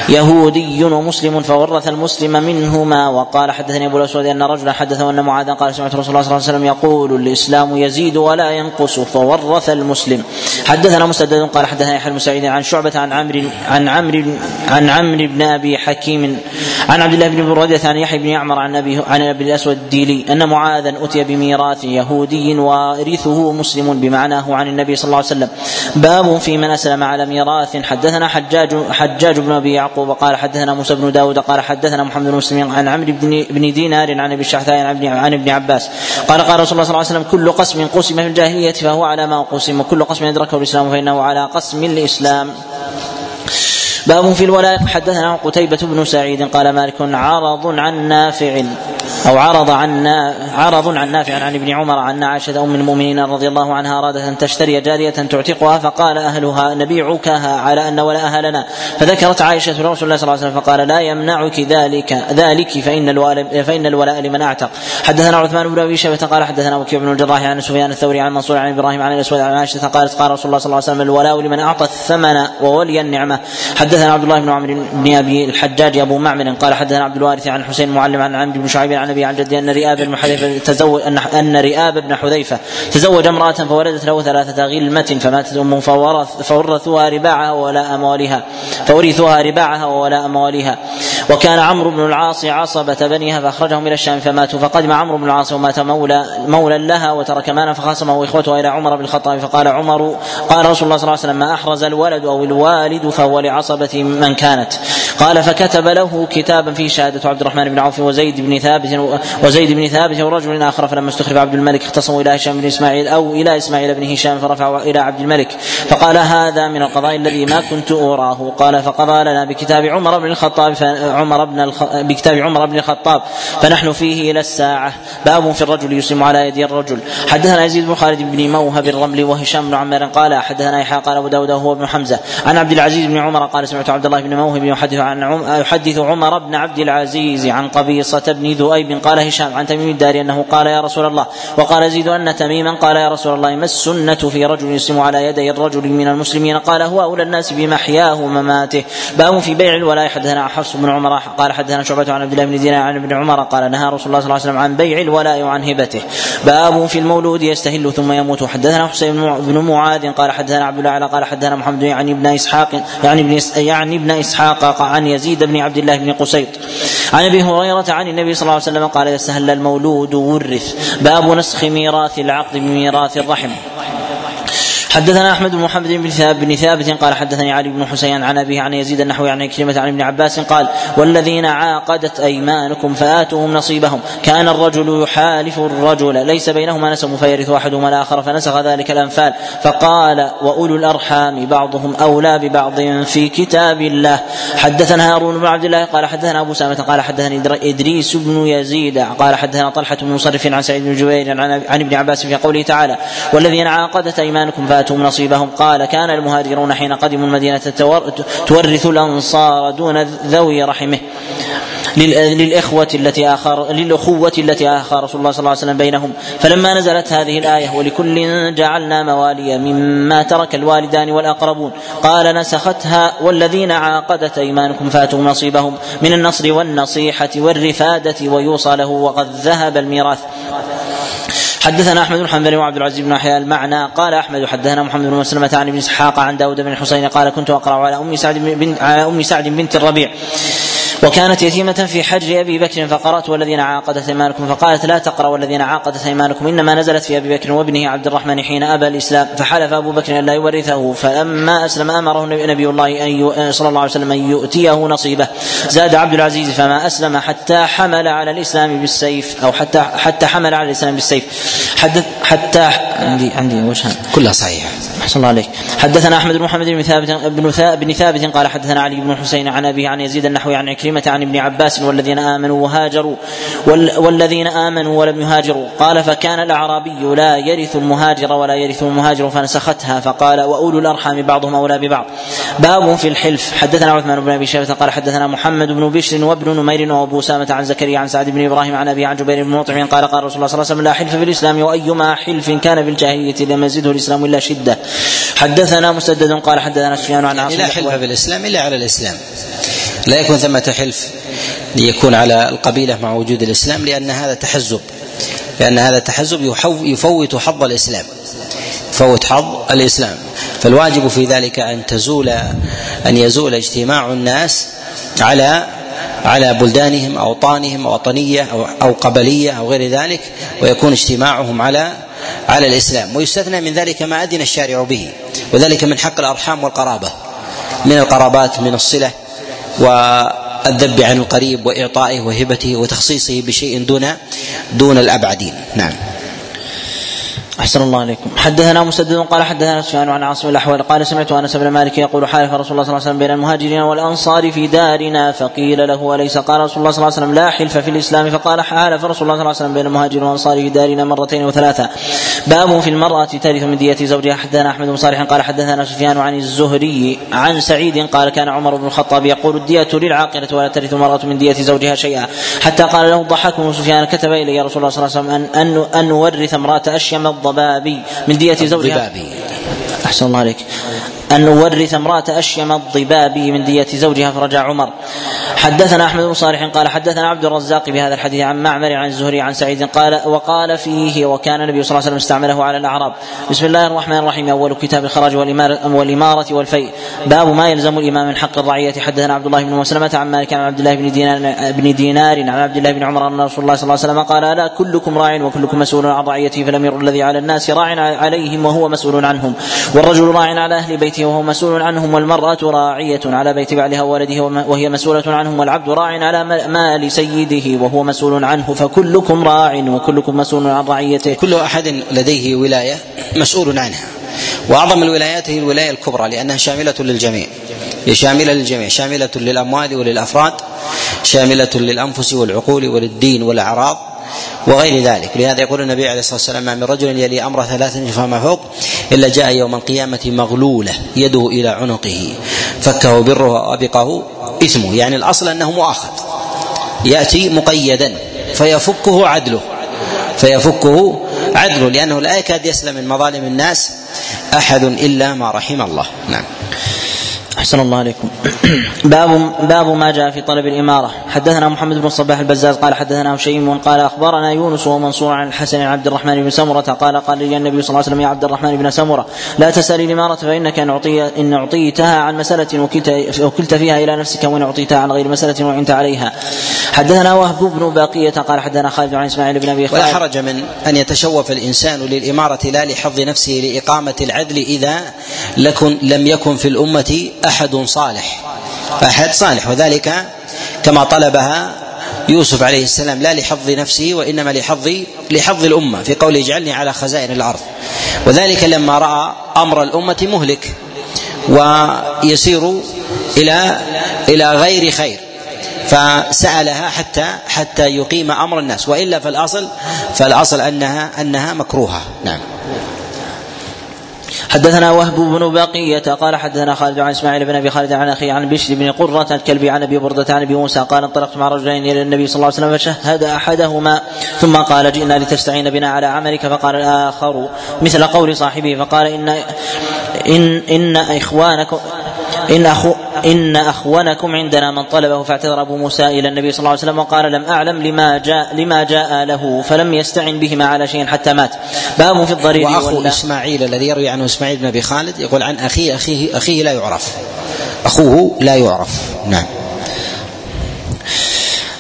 يهودي ومسلم فورث المسلم منهما وقال حدثني أبو الأسود أن رجلا حدثه أن معاذا قال سمعت رسول الله صلى الله عليه وسلم يقول الإسلام يزيد ولا ينقص فورث المسلم. حدثنا مسدد قال حدثنا يحيى بن سعيد عن شعبة عن عمرو عن عمرو عن عمرو بن أبي حكيم عن عبد الله بن بريدة عن يحيى بن يعمر عن أبي عن أبي الأسود الديلي أن معاذا أتي بميراث يهودي وارثه مسلم بمعناه عن النبي صلى الله عليه وسلم. باب في من أسلم على ميراث. حدثنا حجاج حجاج بن أبي يعقوب قال حدثنا موسى بن داود قال حدثنا محمد بن مسلم عن عمرو بن بن دينار عن أبي الشعثاء عن ابن عن ابن عباس. قال قال رسول الله صلى الله عليه وسلم كل قسم قسم في الجاهلية فهو على ما قسم وكل قسم أدركه الإسلام فإنه على قسم الإسلام. باب في الولاء حدثنا قتيبة بن سعيد قال مالك عرض عن نافع. أو عرض عن عرض عن نافع عن ابن عمر عن عائشة أم المؤمنين رضي الله عنها أرادت أن تشتري جارية تعتقها فقال أهلها نبيعكها على أن ولاءها لنا. فذكرت عائشة رسول الله صلى الله عليه وسلم فقال لا يمنعك ذلك ذلك فإن الولاء فإن الولاء لمن أعتق. حدثنا عثمان بن أبي شيبة قال حدثنا وكيع بن الجراح عن سفيان الثوري عن منصور عن إبراهيم عن الأسود عن عائشة قالت قال رسول الله صلى الله عليه وسلم الولاء لمن أعطى الثمن وولي النعمة. حدثنا عبد الله بن عمرو بن أبي الحجاج أبو معمر قال حدثنا عبد الوارث عن حسين المعلم عن عمرو بن شعيب عن أبيه عن جده أن رئاب بن حذيفة تزوج أن رئاب بن حذيفة تزوج امرأة فولدت له ثلاثة غلمة فماتت أمه فورث فورثوها رباعها ولا أموالها. فورثوها رباعها ولا أموالها. وكان عمرو بن العاص عصبة بنيها فأخرجهم إلى الشام فماتوا. فقدم عمرو بن العاص ومات مولى مولى لها وترك مالا فخاصمه إخوتها إلى عمر بن الخطاب. فقال عمر قال رسول الله صلى الله عليه وسلم ما أحرز الولد أو الوالد فهو لعصبة من كانت. قال فكتب له كتابا فيه شهادة عبد الرحمن بن عوف وزيد بن ثابت وزيد بن ثابت ورجل آخر فلما استخلف عبد الملك اختصموا إلى هشام بن إسماعيل أو إلى إسماعيل بن هشام فرفعوا إلى عبد الملك. فقال هذا من القضاء الذي ما كنت أراه. قال فقضى لنا بكتاب عمر بن الخطاب عمر بن الخ... بكتاب عمر بن الخطاب. فنحن فيه إلى الساعة. باب في الرجل يسلم على يد الرجل. حدثنا يزيد بن خالد بن موهب الرمل وهشام بن عمار قال حدثنا يحيى قال أبو داود وهو ابن حمزة. عن عبد العزيز بن عمر قال سمعت عبد الله بن موهب يحدث عن عم... يحدث عمر بن عبد العزيز عن قبيصة بن ذؤيب قال هشام عن تميم الداري أنه قال يا رسول الله وقال يزيد أن تميما قال يا رسول الله ما السنة في رجل يسلم على يدي الرجل من المسلمين؟ قال هو أولى الناس بمحياه ومماته. باب في بيع الولاء. حدثنا حفص بن عمر قال حدثنا شعبة عن عبد الله بن دينار عن ابن عمر قال نهى رسول الله صلى الله عليه وسلم عن بيع الولاء وعن هبته. باب في المولود يستهل ثم يموت. حدثنا حسين بن معاذ قال حدثنا عبد الله قال حدثنا محمد يعني ابن إسحاق يعني ابن يعني ابن إسحاق عن يزيد بن عبد الله بن قسيط. عن أبي هريرة عن النبي صلى الله عليه وسلم قال إذا استهل المولود ورث باب نسخ ميراث العقد بميراث الرحم. حدثنا أحمد بن محمد بن ثابت بن ثابت قال حدثني علي بن حسين عن أبيه عن يزيد النحوي عن كلمة عن ابن عباس قال والذين عاقدت أيمانكم فآتوهم نصيبهم. كان الرجل يحالف الرجل. ليس بينهما نسب فيرث أحدهما الآخر فنسخ ذلك الأنفال. فقال وأولو الأرحام بعضهم أولى ببعض في كتاب الله. حدثنا هارون بن عبد الله قال حدثنا أبو سامة قال حدثني إدريس بن يزيد قال حدثنا طلحة بن مصرف عن سعيد بن جبير عن ابن عباس في قوله تعالى والذين عاقدت أيمانكم فآتوهم فاتهم نصيبهم. قال كان المهاجرون حين قدموا المدينة تورث الأنصار دون ذوي رحمه للإخوة التي آخر للأخوة التي آخى رسول الله صلى الله عليه وسلم بينهم. فلما نزلت هذه الآية ولكل جعلنا موالي مما ترك الوالدان والأقربون. قال نسختها والذين عاقدت أيمانكم فاتوا نصيبهم من النصر والنصيحة والرفادة ويوصى له وقد ذهب الميراث. حدثنا أحمد بن حنبل وعبد العزيز بن احياء المعنى. قال أحمد حدثنا محمد بن مسلمة عن ابن إسحاق عن داود بن الحسين قال كنت أقرأ على أم سعد بن على أم سعد بنت الربيع. وكانت يتيمة في حجر أبي بكر فقرأت والذين عاقدت أيمانكم فقالت لا تقرأ والذين عاقدت أيمانكم إنما نزلت في أبي بكر وابنه عبد الرحمن حين أبى الإسلام. فحلف أبو بكر أن لا يورثه. فلما أسلم أمره نبي الله أن صلى الله عليه وسلم أن يؤتيه نصيبه. زاد عبد العزيز فما أسلم حتى حمل على الإسلام بالسيف أو حتى حتى حمل على الإسلام بالسيف. حدث حتى عندي عندي وجهان. كلها صحيحة. أحسن الله عليك. حدثنا أحمد بن محمد بن ثابت بن ثابت قال حدثنا علي بن حسين عن أبيه عن يزيد النحوي عن كلمة عن ابن عباس والذين آمنوا وهاجروا والذين آمنوا ولم يهاجروا. قال فكان الأعرابي لا يرث المهاجر ولا يرث المهاجر فنسختها فقال وأولو الأرحام بعضهم أولى ببعض. باب في الحلف. حدثنا عثمان بن أبي شيبة قال حدثنا محمد بن بشر وابن نمير وأبو سامة عن زكريا عن سعد بن إبراهيم عن أبي عن جبير بن مطعم قال قال رسول الله صلى الله عليه وسلم لا حلف في الإسلام وأيما حلف كان في الجاهلية لم يزده الإسلام إلا شدة. حدثنا مسدد قال حدثنا سفيان عن عاصم لا حلف في الإسلام إلا على الإسلام. لا يكون ثمة حلف ليكون على القبيلة مع وجود الإسلام لأن هذا تحزب. لأن هذا تحزب يفوت حظ الإسلام. يفوت حظ الإسلام. فالواجب في ذلك أن تزول أن يزول اجتماع الناس على على بلدانهم أوطانهم وطنية أو, أو قبلية أو غير ذلك ويكون اجتماعهم على على الإسلام. ويستثنى من ذلك ما أذن الشارع به وذلك من حق الأرحام والقرابة. من القرابات من الصلة والذب عن القريب وإعطائه وهبته وتخصيصه بشيء دون دون الأبعدين. نعم. أحسن الله عليكم. حدثنا مسدد قال حدثنا سفيان عن عاصم الأحوال قال سمعت أنس بن مالك يقول حالف رسول الله صلى الله عليه وسلم بين المهاجرين والأنصار في دارنا فقيل له أليس؟ قال رسول الله صلى الله عليه وسلم لا حلف في الإسلام. فقال حالف رسول الله صلى الله عليه وسلم بين المهاجرين والأنصار في دارنا مرتين وثلاثة. باب في المرأة ترث من دية زوجها. حدثنا أحمد بن صالح قال حدثنا سفيان عن الزهري عن سعيد قال كان عمر بن الخطاب يقول الدية للعاقلة ولا ترث المرأة من دية زوجها شيئا. حتى قال له بن سفيان كتب إلي رسول الله صلى الله عليه وسلم أن أن, أن نورث امرأة أشيم الضبابي من دية زوجها. الضبابي. أحسن الله عليك. أن نورث امرأة أشيم الضبابي من دية زوجها فرجع عمر. حدثنا أحمد بن صالح قال حدثنا عبد الرزاق بهذا الحديث عن معمر عن الزهري عن سعيد قال وقال فيه وكان النبي صلى الله عليه وسلم استعمله على الأعراب. بسم الله الرحمن الرحيم. أول كتاب الخراج والاماره والفيء. باب ما يلزم الإمام من حق الرعية. حدثنا عبد الله بن مسلمة عن مالك عن عبد الله بن دينار بن دينار عن عبد الله بن عمر أن رسول الله صلى الله عليه وسلم قال الا كلكم راع وكلكم مسؤول عن رعيته فالامير الذي على الناس راع عليهم وهو مسؤول عنهم. والرجل راع على أهل بيته وهو مسؤول عنهم والمرأة راعية على بيت بعلها وولده وهي مسؤولة عنهم والعبد راع على مال سيده وهو مسؤول عنه فكلكم راع وكلكم مسؤول عن رعيته. كل أحد لديه ولاية مسؤول عنها. وأعظم الولايات هي الولاية الكبرى لأنها شاملة للجميع. شاملة للجميع. شاملة للأموال وللأفراد. شاملة للأنفس والعقول وللدين والأعراض. وغير ذلك. لهذا يقول النبي عليه الصلاة والسلام ما من رجل يلي أمر ثلاثا فما فوق إلا جاء يوم القيامة مغلولة يده إلى عنقه فكه بره وأبقه إثمه. يعني الأصل أنه مؤاخذ. يأتي مقيدا فيفكه عدله فيفكه عدله لأنه لا يكاد يسلم من مظالم الناس أحد إلا ما رحم الله. نعم. أحسن الله عليكم. باب باب ما جاء في طلب الإمارة. حدثنا محمد بن الصباح البزاز قال حدثنا هشيم قال أخبرنا يونس ومنصور عن الحسن عن عبد الرحمن بن سمرة قال قال لي النبي صلى الله عليه وسلم يا عبد الرحمن بن سمرة لا تسأل الإمارة فإنك إن أعطي إن أعطيتها عن مسألة وكلت وكلت فيها إلى نفسك وإن أعطيتها عن غير مسألة وعنت عليها. حدثنا وهب بن باقية قال حدثنا خالد عن إسماعيل بن أبي ولا حرج من أن يتشوف الإنسان للإمارة لا لحظ نفسه لإقامة العدل إذا لكن لم يكن في الأمة أحد صالح. أحد صالح. وذلك كما طلبها يوسف عليه السلام. لا لحظ نفسه وإنما لحظ لحظ الأمة. في قوله اجعلني على خزائن الأرض. وذلك لما رأى أمر الأمة مهلك ويسير إلى إلى غير خير. فسألها حتى حتى يقيم أمر الناس. وإلا فالاصل فالأصل انها أنها مكروهة. نعم. حدثنا وهب بن بقية قال حدثنا خالد عن إسماعيل بن أبي خالد عن أخي عن بشر بن قرة الكلبي عن أبي بردة عن أبي موسى قال انطلقت مع رجلين إلى النبي صلى الله عليه وسلم فشهد أحدهما. ثم قال جئنا لتستعين بنا على عملك. فقال الآخر مثل قول صاحبه. فقال ان ان إن اخوانكم إن أخو إن أخونكم عندنا من طلبه فاعتذر أبو موسى إلى النبي صلى الله عليه وسلم وقال لم أعلم لما جاء لما جاء له فلم يستعن بهما على شيء حتى مات. باب في الضرير وأخو إسماعيل الذي يروي عنه إسماعيل بن أبي خالد يقول عن أخيه أخيه أخيه لا يعرف. أخوه لا يعرف. نعم.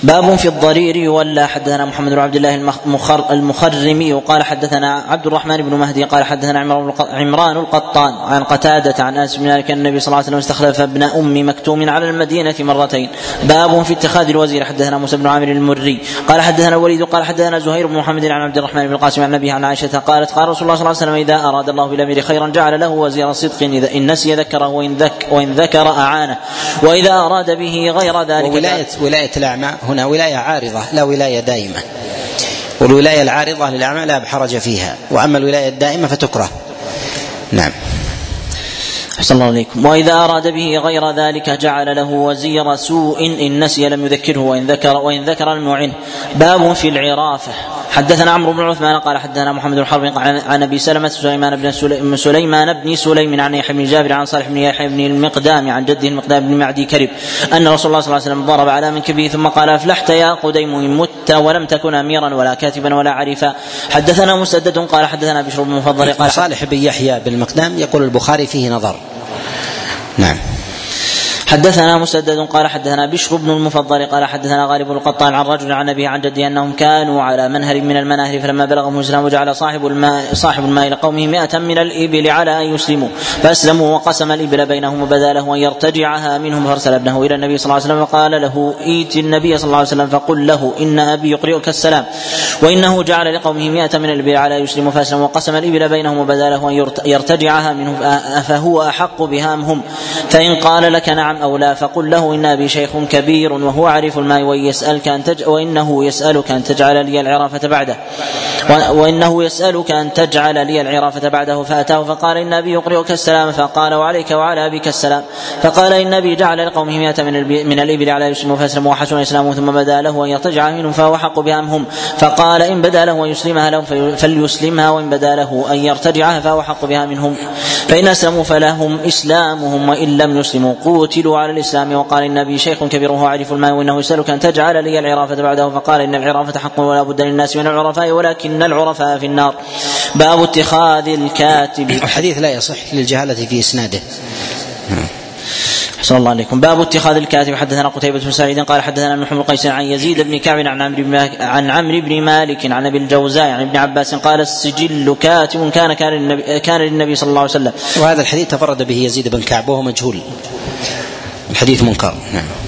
باب في الضرير يولى حدثنا محمد بن عبد الله المخر المخرمي وقال حدثنا عبد الرحمن بن مهدي قال حدثنا عمران القطان عن قتادة عن أنس بن مالك النبي صلى الله عليه وسلم استخلف ابن أم مكتوم على المدينة مرتين. باب في اتخاذ الوزير. حدثنا موسى بن عامر المري قال حدثنا الوليد قال حدثنا زهير بن محمد عن عبد الرحمن بن القاسم عن أبيه عن عائشة قالت قال رسول الله صلى الله عليه وسلم إذا أراد الله بالأمير خيرا جعل له وزير صدق إذا إن نسي ذكره وإن ذك وإن ذكر أعانه. وإذا أراد به غير ذلك ولاية ولاية الأعمى هنا ولاية عارضة لا ولاية دائمة. والولاية العارضة للأعمى لا حرج فيها. وأما الولاية الدائمة فتكره. نعم. أحسن الله عليكم وإذا أراد به غير ذلك جعل له وزير سوء إن نسي لم يذكره وإن ذكر وإن ذكر لم يعنه باب في العرافة. حدثنا عمرو بن عثمان قال حدثنا محمد بن حرب عن أبي سلمة سليمان بن سليمان بن سليم عن يحيى بن جابر عن صالح بن يحيى بن المقدام عن جده المقدام بن معدي كرب أن رسول الله صلى الله عليه وسلم ضرب على منكبه ثم قال أفلحت يا قديم إن مت ولم تكن أميرا ولا كاتبا ولا عريفا. حدثنا مسدد قال حدثنا بشر بن المفضل قال صالح بن يحيى بن المقدام يقول البخاري فيه نظر. نعم. حدثنا مسدد قال حدثنا بشر بن المفضل قال حدثنا غالب القطان عن رجل عن ابي عن جدي أنهم كانوا على منهر من المناهر فلما بلغهم الإسلام جعل صاحب الماء صاحب الماء لقومه مئة من الإبل على أن يسلموا فأسلموا وقسم الإبل بينهم وبدا له أن يرتجعها منهم فأرسل ابنه إلى النبي صلى الله عليه وسلم وقال له ائت النبي صلى الله عليه وسلم فقل له إن أبي يقرئك السلام وإنه جعل لقومه مئة من الإبل على أن يسلموا فأسلموا وقسم الإبل بينهم وبدا له أن يرتجعها منهم فهو أحق بها هم فإن قال لك نعم أو لا فقل له إن أبي شيخ كبير وهو عريف الماء وان يسالك أن تج... وإنه يسألك أن تجعل لي العرافة بعده. وإنه يسألك أن تجعل لي العرافة بعده فأتاه فقال إن أبي يقرئك السلام فقال وعليك وعلى أبيك السلام. فقال إن أبي جعل لقومه مئة من. من الإبل على يسلموا فاسلموا وحسن إسلامه ثم بدا له أن يرتجع منهم فهو حق بها فقال إن بدا له أن يسلمها لهم فليسلمها وإن بدا له أن يرتجعها فهو حق بها منهم. فإن أسلموا فلهم إسلامهم وإن لم يسلموا قوتلوا أدخله على الإسلام وقال إن أبي شيخ كبير وهو عارف الماء وإنه يسألك أن تجعل لي العرافة بعده فقال إن العرافة حق ولا بد للناس من العرفاء ولكن العرفاء في النار. باب اتخاذ الكاتب. الحديث لا يصح للجهالة في إسناده. صلى الله عليكم. باب اتخاذ الكاتب. حدثنا قتيبة بن سعيد قال حدثنا بن قيس عن يزيد بن كعب عن عمرو بن عن عمرو بن مالك عن أبي الجوزاء عن ابن عباس قال السجل كاتب كان كان للنبي كان للنبي صلى الله عليه وسلم. وهذا الحديث تفرد به يزيد بن كعب وهو مجهول. الحديث منكر. نعم.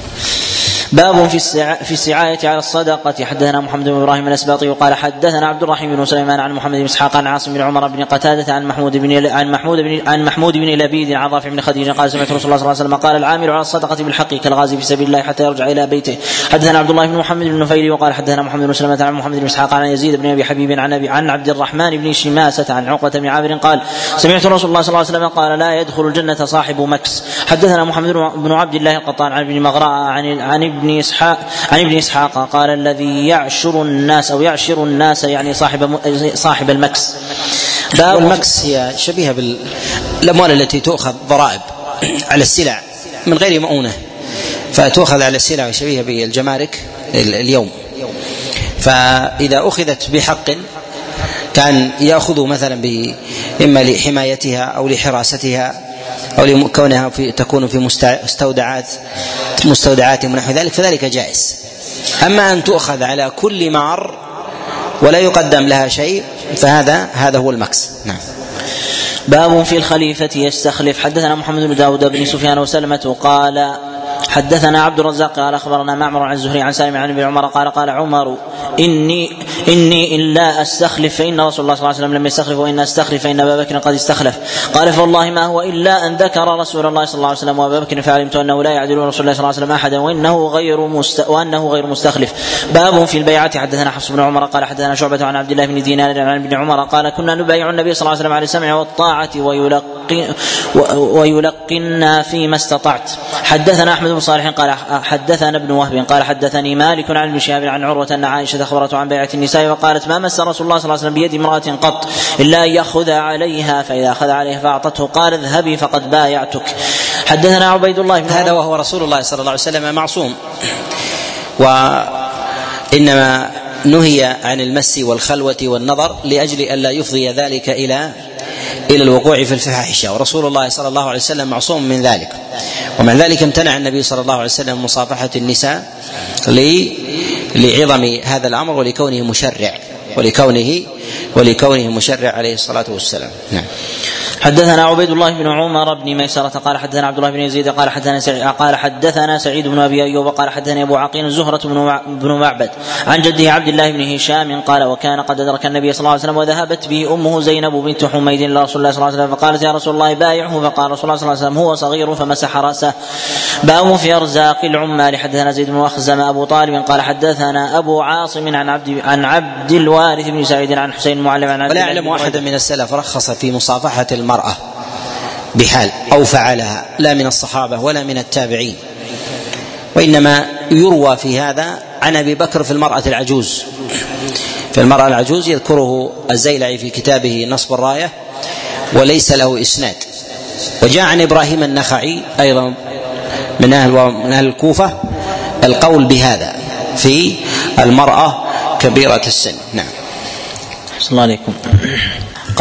باب في في السعاية على الصدقة. حدثنا محمد بن إبراهيم الأسباطي وقال حدثنا عبد الرحيم بن سليمان عن محمد بن إسحاق عن عاصم بن عمر بن قتادة عن محمود بن عن محمود بن عن محمود بن لبيد عن رافع بن خديجة قال سمعت رسول الله صلى الله عليه وسلم قال العامل على الصدقة بالحق كالغازي في سبيل الله حتى يرجع إلى بيته. حدثنا عبد الله بن محمد بن نفيل وقال حدثنا محمد بن سلمة عن محمد بن إسحاق عن يزيد بن أبي حبيب عن أبي عن عبد الرحمن بن شماسة عن عقبة بن عامر قال سمعت رسول الله صلى الله عليه وسلم قال لا يدخل الجنة صاحب مكس. حدثنا محمد بن عبد الله القطان عن ابن مغراء عن عن ابن اسحاق عن ابن إسحاق قال الذي يعشر الناس أو يعشر الناس يعني صاحب صاحب المكس. باب والمكس هي شبيهة بالاموال التي تؤخذ ضرائب على السلع من غير مؤونة. فتؤخذ على السلع شبيهة بالجمارك اليوم. فإذا أخذت بحق كان يأخذ مثلا إما لحمايتها أو لحراستها أو لكونها في تكون في مستودعات مستودعات ونحو ذلك فذلك جائز. أما أن تؤخذ على كل مار ولا يقدم لها شيء فهذا هذا هو المكس نعم. باب في الخليفة يستخلف. حدثنا محمد بن داود بن سفيان وسلمة قال حدثنا عبد الرزاق قال أخبرنا معمر عن الزهري عن سالم عن ابن عمر قال قال عمر إني إني ان لا أستخلف فإن رسول الله صلى الله عليه وسلم لم يستخلف وإن أستخلف فإن أبا بكر قد استخلف. قال فوالله ما هو إلا أن ذكر رسول الله صلى الله عليه وسلم وأبا بكر فعلمت أنه لا يعدل رسول الله صلى الله عليه وسلم أحدا وإنه غير مست وأنه غير مستخلف. باب في البيعة. حدثنا حفص بن عمر قال حدثنا شعبة عن عبد الله بن دينار عن ابن عمر قال كنا نبايع النبي صلى الله عليه وسلم على السمع والطاعة ويلقن ويلقنا فيما استطعت. حدثنا أحمد بن صالح قال حدثنا ابن وهب قال حدثني مالك عن ابن شهاب عن عروة أن عائشة اخبرته عن بيعة النساء وقالت ما مس رسول الله صلى الله عليه وسلم بيد امرأة قط إلا أن يأخذ عليها فإذا أخذ عليها فأعطته قال اذهبي فقد بايعتك. حدثنا عبيد الله بن هذا وهو رسول الله صلى الله عليه وسلم معصوم. وانما نهي عن المس والخلوة والنظر لأجل ألا يفضي ذلك إلى إلى الوقوع في الفاحشة ورسول الله صلى الله عليه وسلم معصوم من ذلك. ومع ذلك امتنع النبي صلى الله عليه وسلم مصافحة النساء لعظم هذا الأمر ولكونه مشرع. ولكونه ولكونه مشرع عليه الصلاة والسلام. نعم. حدثنا عبيد الله بن عمر بن ميسرة قال حدثنا عبد الله بن يزيد قال حدثنا سعيد قال حدثنا سعيد بن أبي أيوب قال حدثني أبو عقيل زهرة بن معبد عن جده عبد الله بن هشام قال وكان قد أدرك النبي صلى الله عليه وسلم وذهبت به أمه زينب بنت حميد إلى رسول الله صلى الله عليه وسلم فقالت يا رسول الله بايعه. فقال رسول الله صلى الله عليه وسلم هو صغير. فمسح رأسه. باب في أرزاق العمال. حدثنا زيد بن أخزم أبو طالب قال حدثنا أبو عاصم عن عبد عن عبد الوارث بن سعيد عن حسين المعلم عن ولا اعلم أحدا من السلف رخص في مصافحة المرأة بحال أو فعلها لا من الصحابة ولا من التابعين. وإنما يروى في هذا عن أبي بكر في المرأة العجوز. في المرأة العجوز يذكره الزيلعي في كتابه نصب الراية وليس له إسناد. وجاء عن إبراهيم النخعي أيضا من أهل من أهل الكوفة القول بهذا في المرأة كبيرة السن. نعم. صلى الله عليكم.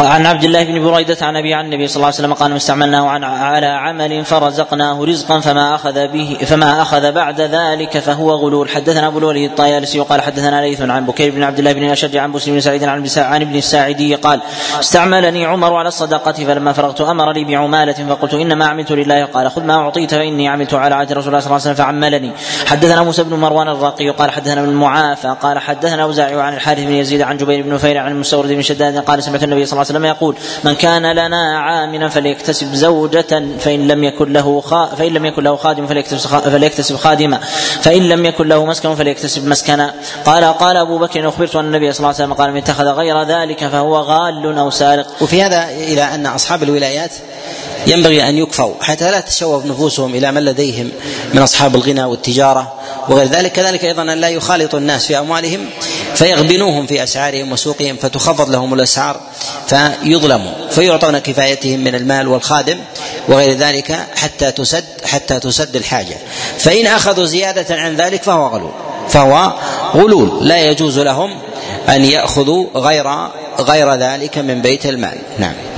عن عبد الله بن بريدة عن أبي عن النبي صلى الله عليه وسلم قال استعملناه عن على عمل فرزقناه رزقا فما أخذ به فما أخذ بعد ذلك فهو غلول. حدثنا أبو الوليد الطيالسي وقال حدثنا ليث عن بكير بن عبد الله بن الأشج عن مسلم بن سعيد عن عن ابن الساعدي قال استعملني عمر على الصدقة فلما فرغت أمر لي بعمالة فقلت إنما عملت لله. قال خذ ما أعطيت فإني عملت على عهد رسول الله صلى الله عليه وسلم فعملني. حدثنا موسى بن مروان الرقي قال حدثنا المعافى قال حدثنا الأوزاعي عن الحارث بن يزيد عن جبير بن نفير عن المستورد بن شداد قال سمعت النبي صلى الله عليه وسلم يقول من كان لنا عاملا فليكتسب زوجة فإن لم يكن له خا فإن لم يكن له خادم فليكتسب فليكتسب خادما فإن لم يكن له مسكن فليكتسب مسكنا قال قال أبو بكر أخبرت أن النبي صلى الله عليه وسلم قال من اتخذ غير ذلك فهو غال أو سارق. وفي هذا إلى أن أصحاب الولايات ينبغي أن يكفوا حتى لا تشوف نفوسهم إلى من لديهم من أصحاب الغنى والتجارة وغير ذلك. كذلك أيضا أن لا يخالط الناس في أموالهم فيغبنوهم في أسعارهم وسوقهم فتخفض لهم الأسعار فيظلموا فيعطون كفايتهم من المال والخادم وغير ذلك حتى تسد حتى تسد الحاجة. فإن أخذوا زيادة عن ذلك فهو غلول فهو غلول. لا يجوز لهم أن يأخذوا غير غير ذلك من بيت المال. نعم.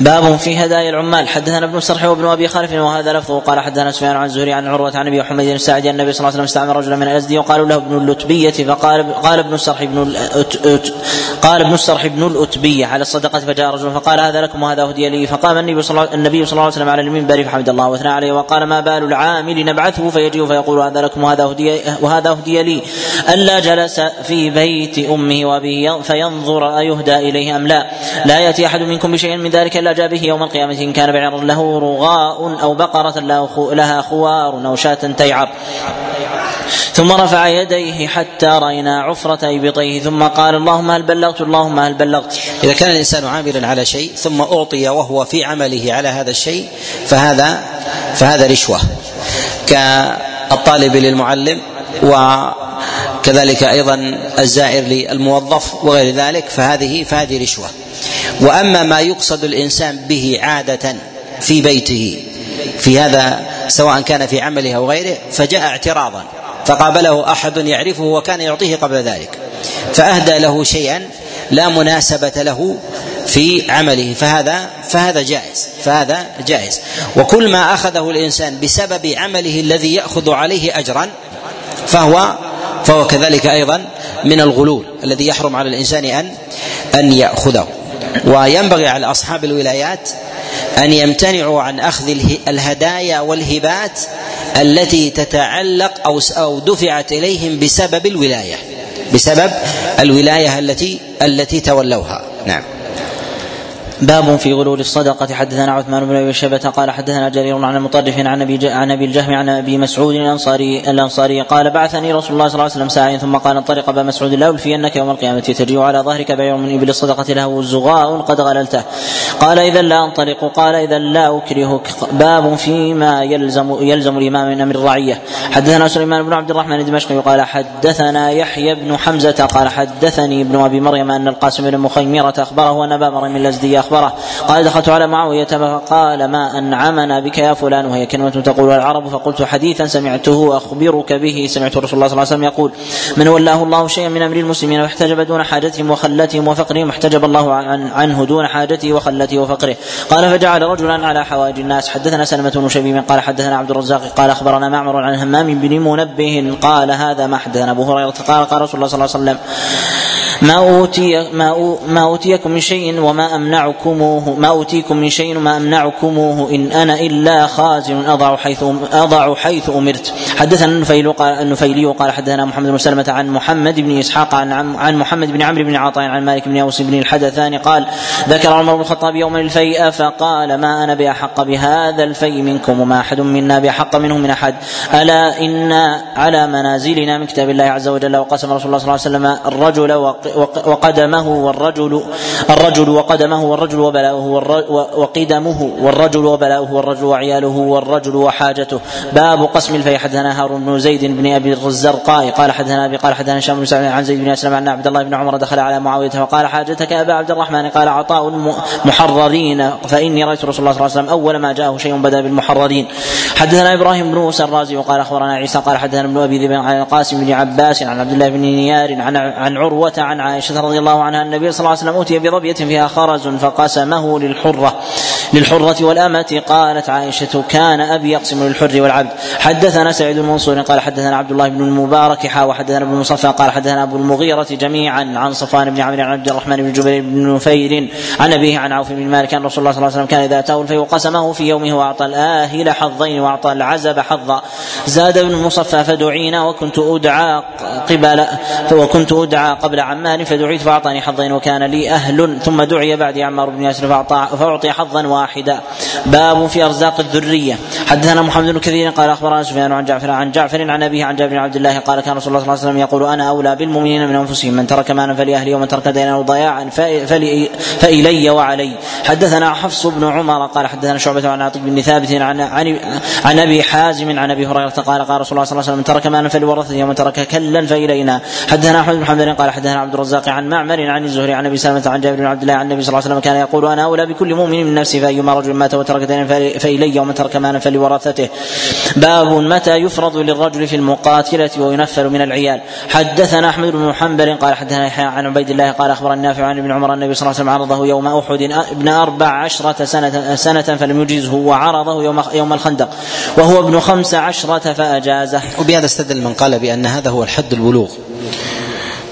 باب في هدايا العمال. حدثنا ابن سرح وابن أبي خالف وهذا لفظه. قال حدثنا سفيان عن زهري عن عروة عن أبي حميد الساعدي النبي صلى الله عليه وسلم استعمل رجلا من الأزدي وقالوا له ابن اللتبية فقال قال ابن السرح ابن قال ابن السرح ابن الأتبية على الصدقة فجاء رجل فقال هذا لكم وهذا هدي لي. فقام النبي صلى النبي صلى الله عليه وسلم على المنبر فحمد الله واثنى عليه وقال ما بال العامل نبعثه فيجيء فيقول هذا لكم وهذا هدي وهذا هدي لي. ألا جلس في بيت أمه وأبيه فينظر أيهدى إليه أم لا. لا يأتي أحد منكم بشيء من ذلك الا جاء به يوم القيامة إن كان بعيرا له رغاء أو بقرة لها خوار أو شاة تيعر. ثم رفع يديه حتى رأينا عفرة إبطيه ثم قال اللهم هل بلغت اللهم هل بلغت. إذا كان الإنسان عاملا على شيء ثم أعطي وهو في عمله على هذا الشيء فهذا فهذا رشوة. كالطالب للمعلم وكذلك أيضا الزائر للموظف وغير ذلك فهذه فهذه رشوة. وأما ما يقصد الإنسان به عادة في بيته في هذا سواء كان في عمله أو غيره فجاء اعتراضا فقابله أحد يعرفه وكان يعطيه قبل ذلك. فأهدى له شيئا لا مناسبة له في عمله فهذا فهذا جائز فهذا جائز. وكل ما أخذه الإنسان بسبب عمله الذي يأخذ عليه اجرا فهو فهو كذلك أيضا من الغلول الذي يحرم على الإنسان ان أن يأخذه. وينبغي على أصحاب الولايات أن يمتنعوا عن أخذ الهدايا والهبات التي تتعلق أو أو دفعت إليهم بسبب الولاية. بسبب الولاية التي التي تولوها. نعم. باب في غلول الصدقة. حدثنا عثمان بن أبي شيبة قال حدثنا جرير عن المطرف عن أبي عن أبي الجهم عن أبي مسعود الأنصاري الأنصاري قال بعثني رسول الله صلى الله عليه وسلم ساعيا ثم قال انطلق أبا مسعود لا ألفينك يوم القيامة؟ تجيء على ظهرك بعير من إبل الصدقة له زغاء قد غللته. قال إذا لا أنطلق. قال إذا لا أكرهك. باب فيما يلزم يلزم الإمام من أمر الرعية. حدثنا سليمان بن عبد الرحمن الدمشقي قال حدثنا يحيى بن حمزة قال حدثني ابن أبي مريم أن القاسم بن مخيمرة أخبره أن أبا مريم الأزدي أخبره. قال دخلت على معاوية فقال ما أنعمنا بك يا فلان؟ وهي كلمة تقول العرب. فقلت حديثا سمعته أخبرك به. سمعت رسول الله صلى الله عليه وسلم يقول من ولاه الله شيئا من أمر المسلمين واحتجب دون حاجتهم وخلتهم وفقرهم احتجب الله عن عنه دون حاجته وخلته وفقره. قال فجعل رجلا على حوائج الناس. حدثنا سلمة بن شبيب قال حدثنا عبد الرزاق قال أخبرنا معمر عن همام بن منبه قال هذا ما حدثنا. أبو هريرة قال قال رسول الله صلى الله عليه وسلم ما أوتي ما, ما أوتيكم من شيء وما أمنعكموه ما أوتيكم من شيء وما أمنعكموه إن أنا إلا خازن أضع حيث أضع حيث أمرت. حدثنا النفيل قال النفيلي قال حدثنا محمد بن سلمة عن محمد بن إسحاق عن عن محمد بن عمرو بن عطاء عن مالك بن أوس بن الحدثان قال ذكر عمر بن الخطاب يوما الفيء فقال ما أنا بأحق بهذا الفيء منكم وما أحد منا بأحق منه من أحد. ألا إنا على منازلنا من كتاب الله عز وجل وقسم رسول الله صلى الله عليه وسلم الرجل وقدمه والرجل الرجل وقدمه والرجل وبلاؤه وقدمه والرجل وبلاؤه والرجل وعياله والرجل وحاجته. باب قسم الفي حدثنا هارون بن زيد بن أبي الزرقاء. قال حدثنا ابي قال حدثنا هشام بن سعيد عن زيد بن أسلم عن عبد الله بن عمر دخل على معاوية فقال حاجتك أبا عبد الرحمن. قال عطاء محررين. فإني رأيت رسول الله صلى الله عليه وسلم أول ما جاءه شيء بدا بالمحررين. حدثنا إبراهيم بن موسى الرازي وقال أخبرنا عيسى. قال حدثنا ابن أبي ذئب عن القاسم بن عباس عن عبد الله بن نيار عن عن عروة عائشة رضي الله عنها النبي صلى الله عليه وسلم أوتي بظبيه فيها خرز فقسمه للحرة. للحرة والأمة قالت عائشة كان أبي يقسم للحر والعبد. حدثنا سعيد المنصور قال حدثنا عبد الله بن المبارك حا وحدثنا ابن مصفى قال حدثنا أبو المغيرة جميعا عن صفوان بن عمرو عن عبد الرحمن بن جبير بن نفير عن أبيه عن عوف بن مالك أن رسول الله صلى الله عليه وسلم كان إذا أتاه الفيء قسمه في يومه وأعطى الآهل حظين وأعطى العزب حظا. زاد ابن مصفى فدعينا وكنت أدعى قبل وكنت أدعى قبل عمتي عمار فدعيت فأعطاني حظين وكان لي أهل ثم دعي بعدي عمار بن ياسر فأعطي حظا واحدا. باب في أرزاق الذرية. حدثنا محمد بن كثير قال أخبرنا سفيان عن جعفر عن جعفر عن أبيه عن جابر بن عبد الله قال كان رسول الله صلى الله عليه وسلم يقول أنا أولى بالمؤمنين من أنفسهم من ترك مالا فلأهله ومن ترك دينا ضياعا فإلي وعلي. حدثنا حفص بن عمر قال حدثنا شعبة عن عاطف بن ثابت عن عن عن أبي حازم عن أبي هريرة قال قال رسول الله صلى الله عليه وسلم من ترك مالا فلورثته ومن ترك كلا فإلينا. حدثنا أحمد بن حنبل قال حدثنا عبد الرزاق عن معمر عن الزهري عن أبي سلمة عن جابر بن عبد الله عن النبي صلى الله عليه وسلم كان يقول أنا أولى بكل مؤمن من نفسي فأيما رجل مات وترك دينا فإلي ومن ترك مالا فلورثته. باب متى يفرض للرجل في المقاتلة وينفل من العيال. حدثنا أحمد بن حنبل قال حدثنا يحيى عن عبيد الله قال اخبرني نافع عن ابن عمر النبي صلى الله عليه وسلم عرضه يوم أحد. ابن أربع عشرة سنة, سنة فلم يجزه وعرضه يوم يوم الخندق. وهو ابن خمس عشرة فأجازه. وبهذا استدل من قال بأن هذا هو الحد البلوغ.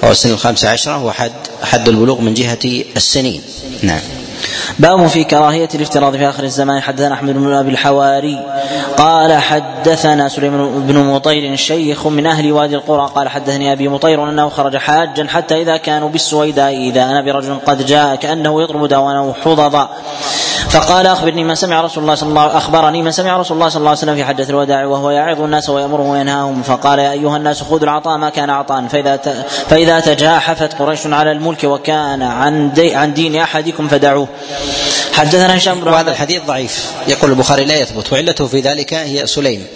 وهو سن الخامسة عشرة هو حد حد البلوغ من جهة السنين. نعم. باب في كراهية الافتراض في آخر الزمان. حدثنا أحمد بن أبي الحواري قال حدثنا سليمان بن مطير شيخ من أهل وادي القرى قال حدثني أبي مطير أنه خرج حاجا حتى إذا كانوا بالسويداء إذا أنا برجل قد جاء كأنه يطلب دوانا حضضا فقال أخبرني من سمع رسول الله صلى الله أخبرني من سمع رسول الله صلى الله عليه وسلم في حجه الوداع وهو يعظ الناس ويأمرهم وينهاهم. فقال يا أيها الناس خذوا العطاء ما كان عطاء. فإذا فإذا تجاحفت قريش على الملك وكان عن عن دين أحدكم فدعوه. حدثنا هشام وهذا الحديث ضعيف. يقول البخاري لا يثبت وعلته في ذلك هي سليم.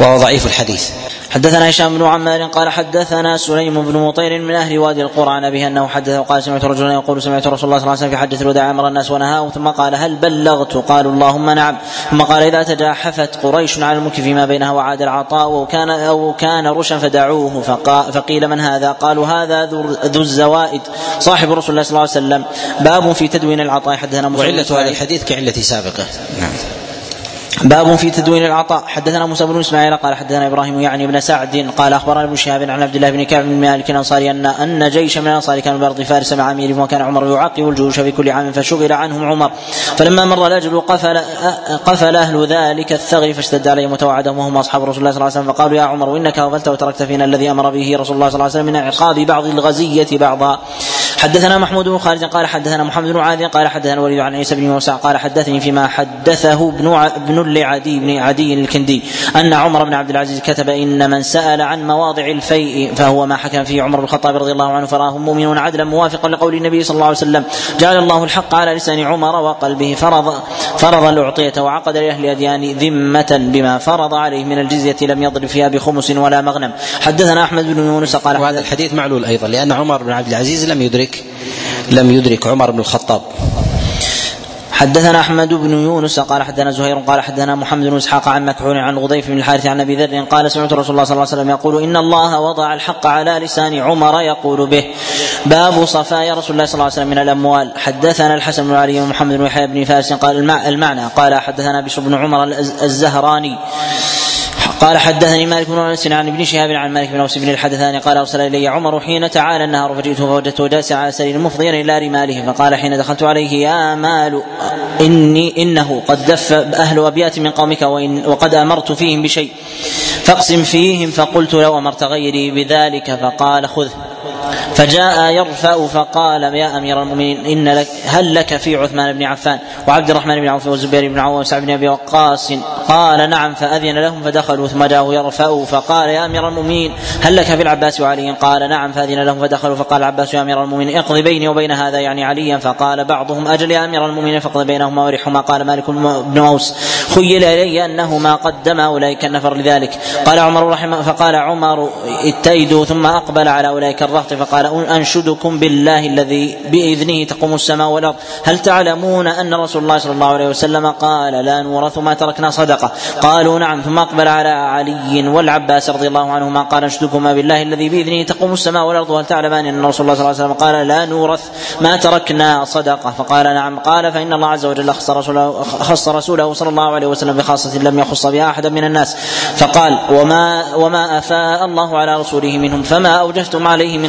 وهو ضعيف الحديث. حدثنا هشام بن عمار قال حدثنا سليم بن مطير من أهل وادي القرى عن ابيه أنه حدث وقال سمعت رجلا يقول سمعت رسول الله صلى الله عليه وسلم في حجه الوداع أمر الناس ونهاهم ثم قال هل بلغت؟ قالوا اللهم نعم. ثم قال إذا تجاحفت قريش على الملك فيما بينها وعاد العطاء وكان أو كان رشا فدعوه فقيل من هذا؟ قالوا هذا ذو الزوائد. صاحب رسول الله صلى الله عليه وسلم. باب في تدوين العطاء. حدثنا وعلة هذا الحديث كعلة سابقة. نعم. باب في تدوين العطاء. حدثنا موسى بن إسماعيل قال حدثنا إبراهيم يعني بن سعد قال أخبرنا ابن شهاب عن عبد الله بن كعب بن مالك الأنصاري ان أن جيش من الأنصار كانوا بأرض فارس مع اميرهم وكان عمر يعقب الجيوش في كل عام فشغل عنهم عمر. فلما مر الأجل قفل قفل أهل ذلك الثغر فاشتد عليهم وتوعدهم وهم اصحاب رسول الله صلى الله عليه وسلم فقالوا يا عمر إنك غفلت وتركت فينا الذي أمر به رسول الله صلى الله عليه وسلم من عقاب بعض الغزية بعضا. حدثنا محمود بن خالد قال حدثنا محمد بن عادي قال حدثنا الوليد عن عيسى بن موسى قال حدثني فيما حدثه ابن ابن لعدي بن عدي الكندي أن عمر بن عبد العزيز كتب إن من سأل عن مواضع الفيء فهو ما حكم فيه عمر بن الخطاب رضي الله عنه فراه مؤمن عدلا موافقا لقول النبي صلى الله عليه وسلم جعل الله الحق على لسان عمر وقلبه فرض فرض الأعطية وعقد لأهل الاديان ذمة بما فرض عليه من الجزية لم يضرب فيها بخمس ولا مغنم. حدثنا أحمد بن يونس قال وهذا الحديث معلول أيضا لأن عمر بن عبد العزيز لم يدرك لم يدرك عمر بن الخطاب. حدثنا أحمد بن يونس قال حدثنا زهير قال حدثنا محمد بن إسحاق عن مكحول عن غضيف بن الحارث عن أبي ذر قال سمعت رسول الله صلى الله عليه وسلم يقول إن الله وضع الحق على لسان عمر يقول به. باب صفايا رسول الله صلى الله عليه وسلم من الأموال. حدثنا الحسن بن علي ومحمد بن يحيى بن فارس قال المعنى. قال حدثنا بشر بن عمر الزهراني. قال حدثني مالك بن أنس عن ابن شهاب عن مالك بن أوس بن الحدثاني قال أرسل إلي عمر حين تعالى النهار فجئته فوجدته جالسا على سرير مفضيا إلى رماله فقال حين دخلت عليه يا مال إني إنه قد دف أهل أبيات من قومك وإن وقد أمرت فيهم بشيء فاقسم فيهم فقلت لو أمرت غيري بذلك فقال خذه فجاء يرفع فقال يا أمير المؤمنين إن لك هل لك في عثمان بن عفان وعبد الرحمن بن عوف والزبير بن عوام وسعد بن أبي وقاص؟ قال نعم. فأذن لهم فدخلوا ثم جاءه يرفع فقال يا أمير المؤمنين هل لك في العباس وعلي قال نعم. فأذن لهم فدخلوا فقال العباس يا أمير المؤمنين اقض بيني وبين هذا يعني عليا. فقال بعضهم أجل يا أمير المؤمنين فاقض بينهما ورحهما. قال مالك بن أوس خيل إلي أنه ما قدم أولئك النفر لذلك. قال عمر رحمه فقال عمر اتيدوا ثم أقبل على أولئك الرهط فقال أنشدكم بالله الذي بإذنه تقوم السماء والأرض. هل تعلمون أن رسول الله صلى الله عليه وسلم قال لا نورث ما تركنا صدقة قالوا نعم. ثم أقبل على علي والعباس رضي الله عنهما قال أنشدكما بالله الذي بإذنه تقوم السماء والأرض هل تعلمان أن رسول الله صلى الله عليه وسلم قال لا نورث ما تركنا صدقة فقال نعم. قال فإن الله عز وجل خص رسوله خص رسوله صلى الله عليه وسلم بخاصة لم يخص بها أحدا من الناس. فقال وما وما أفاء الله على رسوله منهم فما أوجفتم عليه من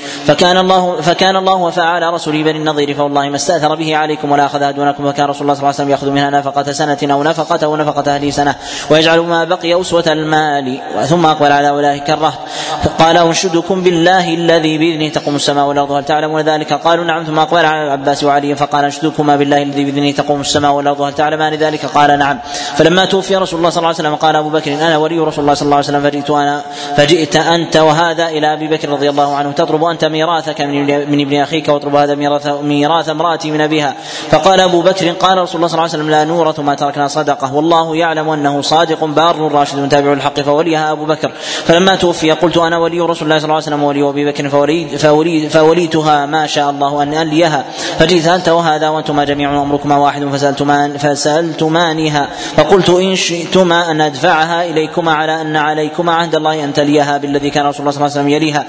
فكان الله فكان الله وفاء على رسول بني النضير فوالله ما استأثر به عليكم ولا اخذها دونكم فكان رسول الله صلى الله عليه وسلم يأخذ منها نفقة سنة أو نفقة أو نفقة أهل سنة ويجعل ما بقي أسوة المال ثم أقبل على أولئك الرهط. قال أنشدكم بالله الذي بإذنه تقوم السماء والأرض هل تعلمون ذلك؟ قالوا نعم. ثم أقبل على العباس وعلي فقال انشدكما بالله الذي بإذنه تقوم السماء والأرض هل تعلمان ذلك؟ قال نعم. فلما توفي رسول الله صلى الله عليه وسلم قال أبو بكر أنا ولي رسول الله صلى الله عليه وسلم فجئت أنا فجئت أنت وهذا إلى أبي بكر رضي الله عنه تطلب انت ميراثك من ابن أخيك واطلب هذا ميراث ميراث امرأتي من أبيها. فقال أبو بكر قال رسول الله صلى الله عليه وسلم لا نورث ما تركنا صدقة. والله يعلم أنه صادق بار راشد تابع الحق فوليها أبو بكر. فلما توفي قلت أنا ولي رسول الله صلى الله عليه وسلم ولي أبي بكر فولي فولي فوليتها ما شاء الله أن أليها. فجئت انت وهذا وأنتما جميع أمركما واحد فسالتما فسالتمانها فقلت إن شئتما أن أدفعها إليكما على أن عليكما عهد الله أن تليها بالذي كان رسول الله صلى الله عليه وسلم يليها.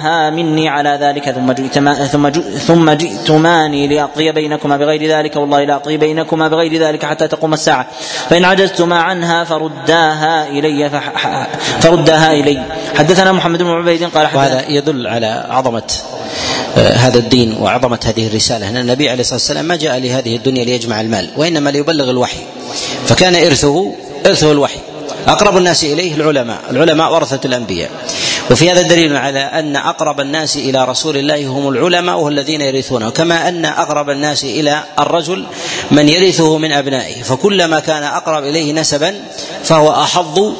فاخذتماها مني على ذلك ثم جئتما ثم ثم جئتماني لأقضي بينكما بغير ذلك والله لا أقضي بينكما بغير ذلك حتى تقوم الساعة. فإن عجزتما عنها فرداها إلي فرداها إلي. حدثنا محمد بن عبيد قال وهذا يدل على عظمة آه، هذا الدين وعظمة هذه الرسالة أن النبي عليه الصلاة والسلام ما جاء لهذه الدنيا ليجمع المال وإنما ليبلغ الوحي. فكان إرثه إرثه الوحي. أقرب الناس إليه العلماء العلماء ورثة الأنبياء. وفي هذا دليل على أن أقرب الناس إلى رسول الله هم العلماء وهم الذين يرثونه كما أن أقرب الناس إلى الرجل من يرثه من أبنائه فكلما كان أقرب إليه نسبا فهو أحظ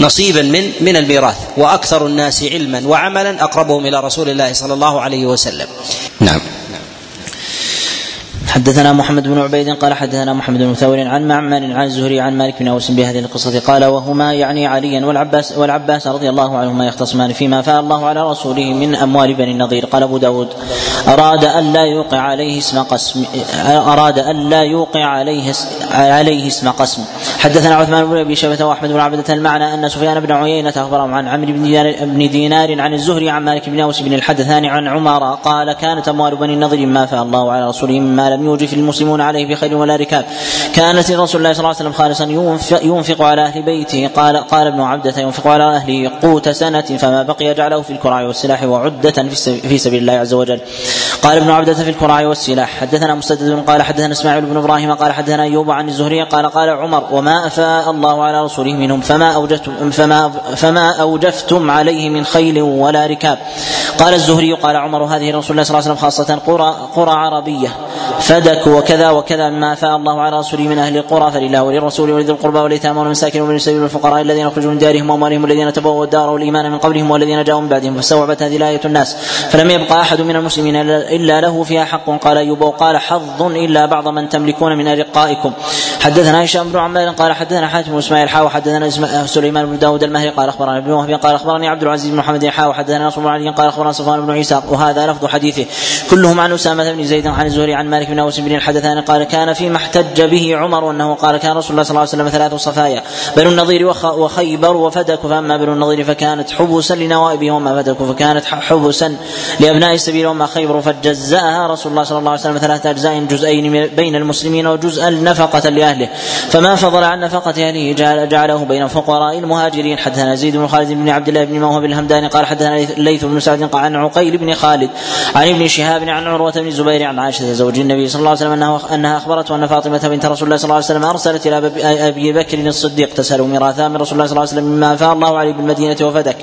نصيبا من من الميراث وأكثر الناس علما وعملا أقربهم إلى رسول الله صلى الله عليه وسلم. نعم. حدثنا محمد بن عبيد قال حدثنا محمد بن ثور عن معمر عن الزهري عن مالك بن أوس بهذه القصة قال وهما يعني عليا والعباس والعباس رضي الله عنهما يختصمان فيما فاء الله على رسوله من أموال بني النضير. قال أبو داود أراد أن لا يوقع عليه اسم قسم أراد أن لا يوقع عليه عليه اسم قسم. حدثنا عثمان بن أبي شيبة وأحمد بن عبدة المعنى أن سفيان بن عيينة اخبرهم عن عمرو بن دينار, بن دينار عن الزهري عن مالك بن أوس بن الحدثان عن عمر قال كانت أموال بني النضير ما فاء الله على رسوله مما لم يوجف المسلمون عليه بخير ولا ركاب. كانت لرسول الله صلى الله عليه وسلم خالصا ينفق, على أهل بيته. قال قال ابن عبدة ينفق على اهله قوت سنة فما بقي جعله في الكراع والسلاح وعدة في سبيل الله عز وجل. قال ابن عبدة في الكراع والسلاح. حدثنا مسدد قال حدثنا إسماعيل بن إبراهيم قال حدثنا أيوب عن الزهري قال قال عمر وما أفاء الله على رسوله منهم فما اوجفتم فما فما أوجفتم عليه من خيل ولا ركاب. قال الزهري قال عمر هذه رسول الله صلى الله عليه وسلم خاصة قرى قرى عربية. فدك وكذا وكذا مما افاء الله على رسوله من أهل القرى فلله وللرسول ولذي القربى واليتامى والمساكين ومن السبيل والفقراء الذين اخرجوا من دارهم وأموالهم الذين تبوأوا الدار والإيمان من قبلهم والذين جاءوا من بعدهم فاستوعبت هذه الآية الناس فلم يبقى أحد من المسلمين إلا له فيها حق. قال أيوب وقال حظ إلا بعض من تملكون من أرقائكم. حدثنا هشام بن عمار قال حدثنا حاتم بن إسماعيل حاو حدثنا سليمان بن داود المهري قال أخبرنا ابن وهب قال أخبرني عبد العزيز بن محمد حاو حدثنا نصر بن علي قال أخبرنا صفوان بن عيسى وهذا لفظ حديثه. كلهم عن أسامة بن زيد عن الزهري عن مالك بن اوس بن الحدثان قال كان فيما احتج به عمر أنه قال كان رسول الله صلى الله عليه وسلم ثلاث صفايا بنو النضير وخيبر وفدك فأما بنو النضير فكانت حبسا لنوائبه وما فدك فكانت حبسا لأبناء السبيل وما خيبر فجزأها رسول الله صلى الله عليه وسلم ثلاثة أجزاء جزئين بين المسلمين وجزءا نفقة لأهله. فما فضل عن نفقة أهله جعله بين فقراء المهاجرين. حدثنا زيد بن خالد بن عبد الله بن موهب الهمداني قال حدثنا الليث بن سعد قال عن عقيل بن خالد عن ابن شهاب عن عروة بن الزبير عن عائشة زوج النبي صلى الله عليه وسلم انه أنها أخبرته أن فاطمة بنت رسول الله صلى الله عليه وسلم أرسلت إلى ابي بكر الصديق تسأل ميراثا من رسول الله صلى الله عليه وسلم مما أفاء الله عليه بالمدينة وفدك.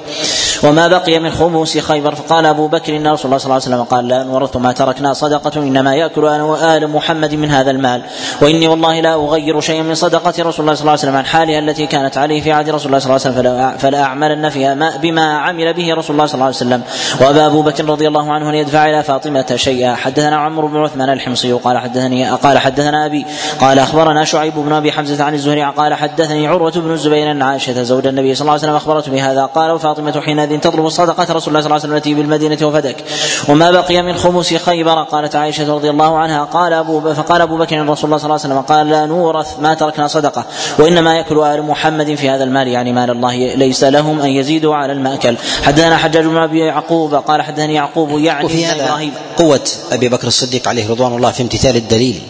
وما بقي من خموس خيبر؟ فقال أبو بكر إن رسول الله صلى الله عليه وسلم قال لا نورث ما تركنا صدقة إنما يأكل أنا وآل محمد من هذا المال. وإني والله لا أغير شيئا من صدقة رسول الله صلى الله عليه وسلم عن حالها التي كانت عليه في عهد رسول الله صلى الله عليه وسلم فلا, أعملن فيها ما بما عمل به رسول الله صلى الله عليه وسلم. وابى أبو بكر رضي الله عنه أن يدفع إلى فاطمة شيئا. حدثنا عمرو بن عثمان الحمصي قال حدثني قال حدثنا أبي قال أخبرنا شعيب بن أبي حمزة عن الزهري قال حدثني عروة بن الزبير أن عائشة زوج النبي صلى الله عليه وسلم أخبرته بهذا قال وفاطمة حينئذ تطلب صدقه رسول الله صلى الله عليه وسلم التي بالمدينة وفدك وما بقي من خمس خيبر قالت عائشة رضي الله عنها قال أبو فقال أبو بكر رسول الله صلى الله عليه وسلم قال لا نورث ما تركنا صدقة وإنما يأكل آل محمد في هذا المال يعني مال الله ليس لهم أن يزيدوا على المأكل. حدثنا حجاج بن أبي يعقوب قال حدثني يعقوب يعني وفي هذا إبراهيم. قوة أبي بكر الصديق عليه رضوان الله في امتثال الدليل.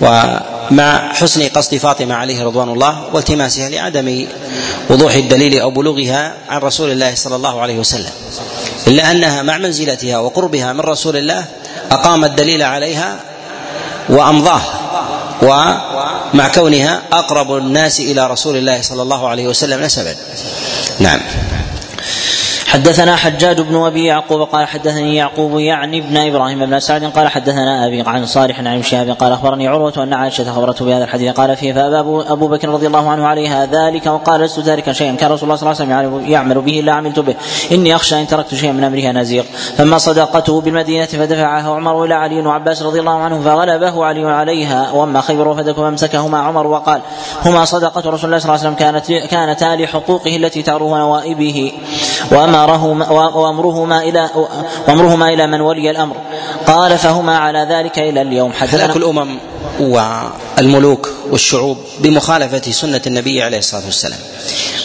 ومع حسن قصد فاطمة عليه رضوان الله والتماسها لعدم وضوح الدليل أو بلوغها عن رسول الله صلى الله عليه وسلم. إلا أنها مع منزلتها وقربها من رسول الله أقام الدليل عليها وأمضاه. ومع كونها أقرب الناس إلى رسول الله صلى الله عليه وسلم نسبا. نعم. حدثنا حجاج بن أبي يعقوب قال حدثني يعقوب يعني ابن إبراهيم بن سعد قال حدثنا أبي عن صالح عن شهاب قال أخبرني عروة أن عائشة اخبرته بهذا الحديث قال فيه فأبى ابو بكر رضي الله عنه عليها ذلك وقال لست تاركا شيئا. كان رسول الله صلى الله عليه وسلم يعمل به إلا عملت به. إني أخشى إن تركت شيئا من امره نزيق. فما صداقته بالمدينة فدفعها عمر إلى علي وعباس رضي الله عنه فغلبه علي عليها. وأما خيبر وفدك فامسكهما عمر وقال هما صدقة رسول الله صلى الله عليه وسلم كانت كانتا لحقوقه التي تعرض نوائبه. وامره وأمرهما إلى وأمرهما إلى من ولي الأمر. قال فهما على ذلك إلى اليوم. حدثنا الأمم والملوك والشعوب بمخالفة سنة النبي عليه الصلاة والسلام.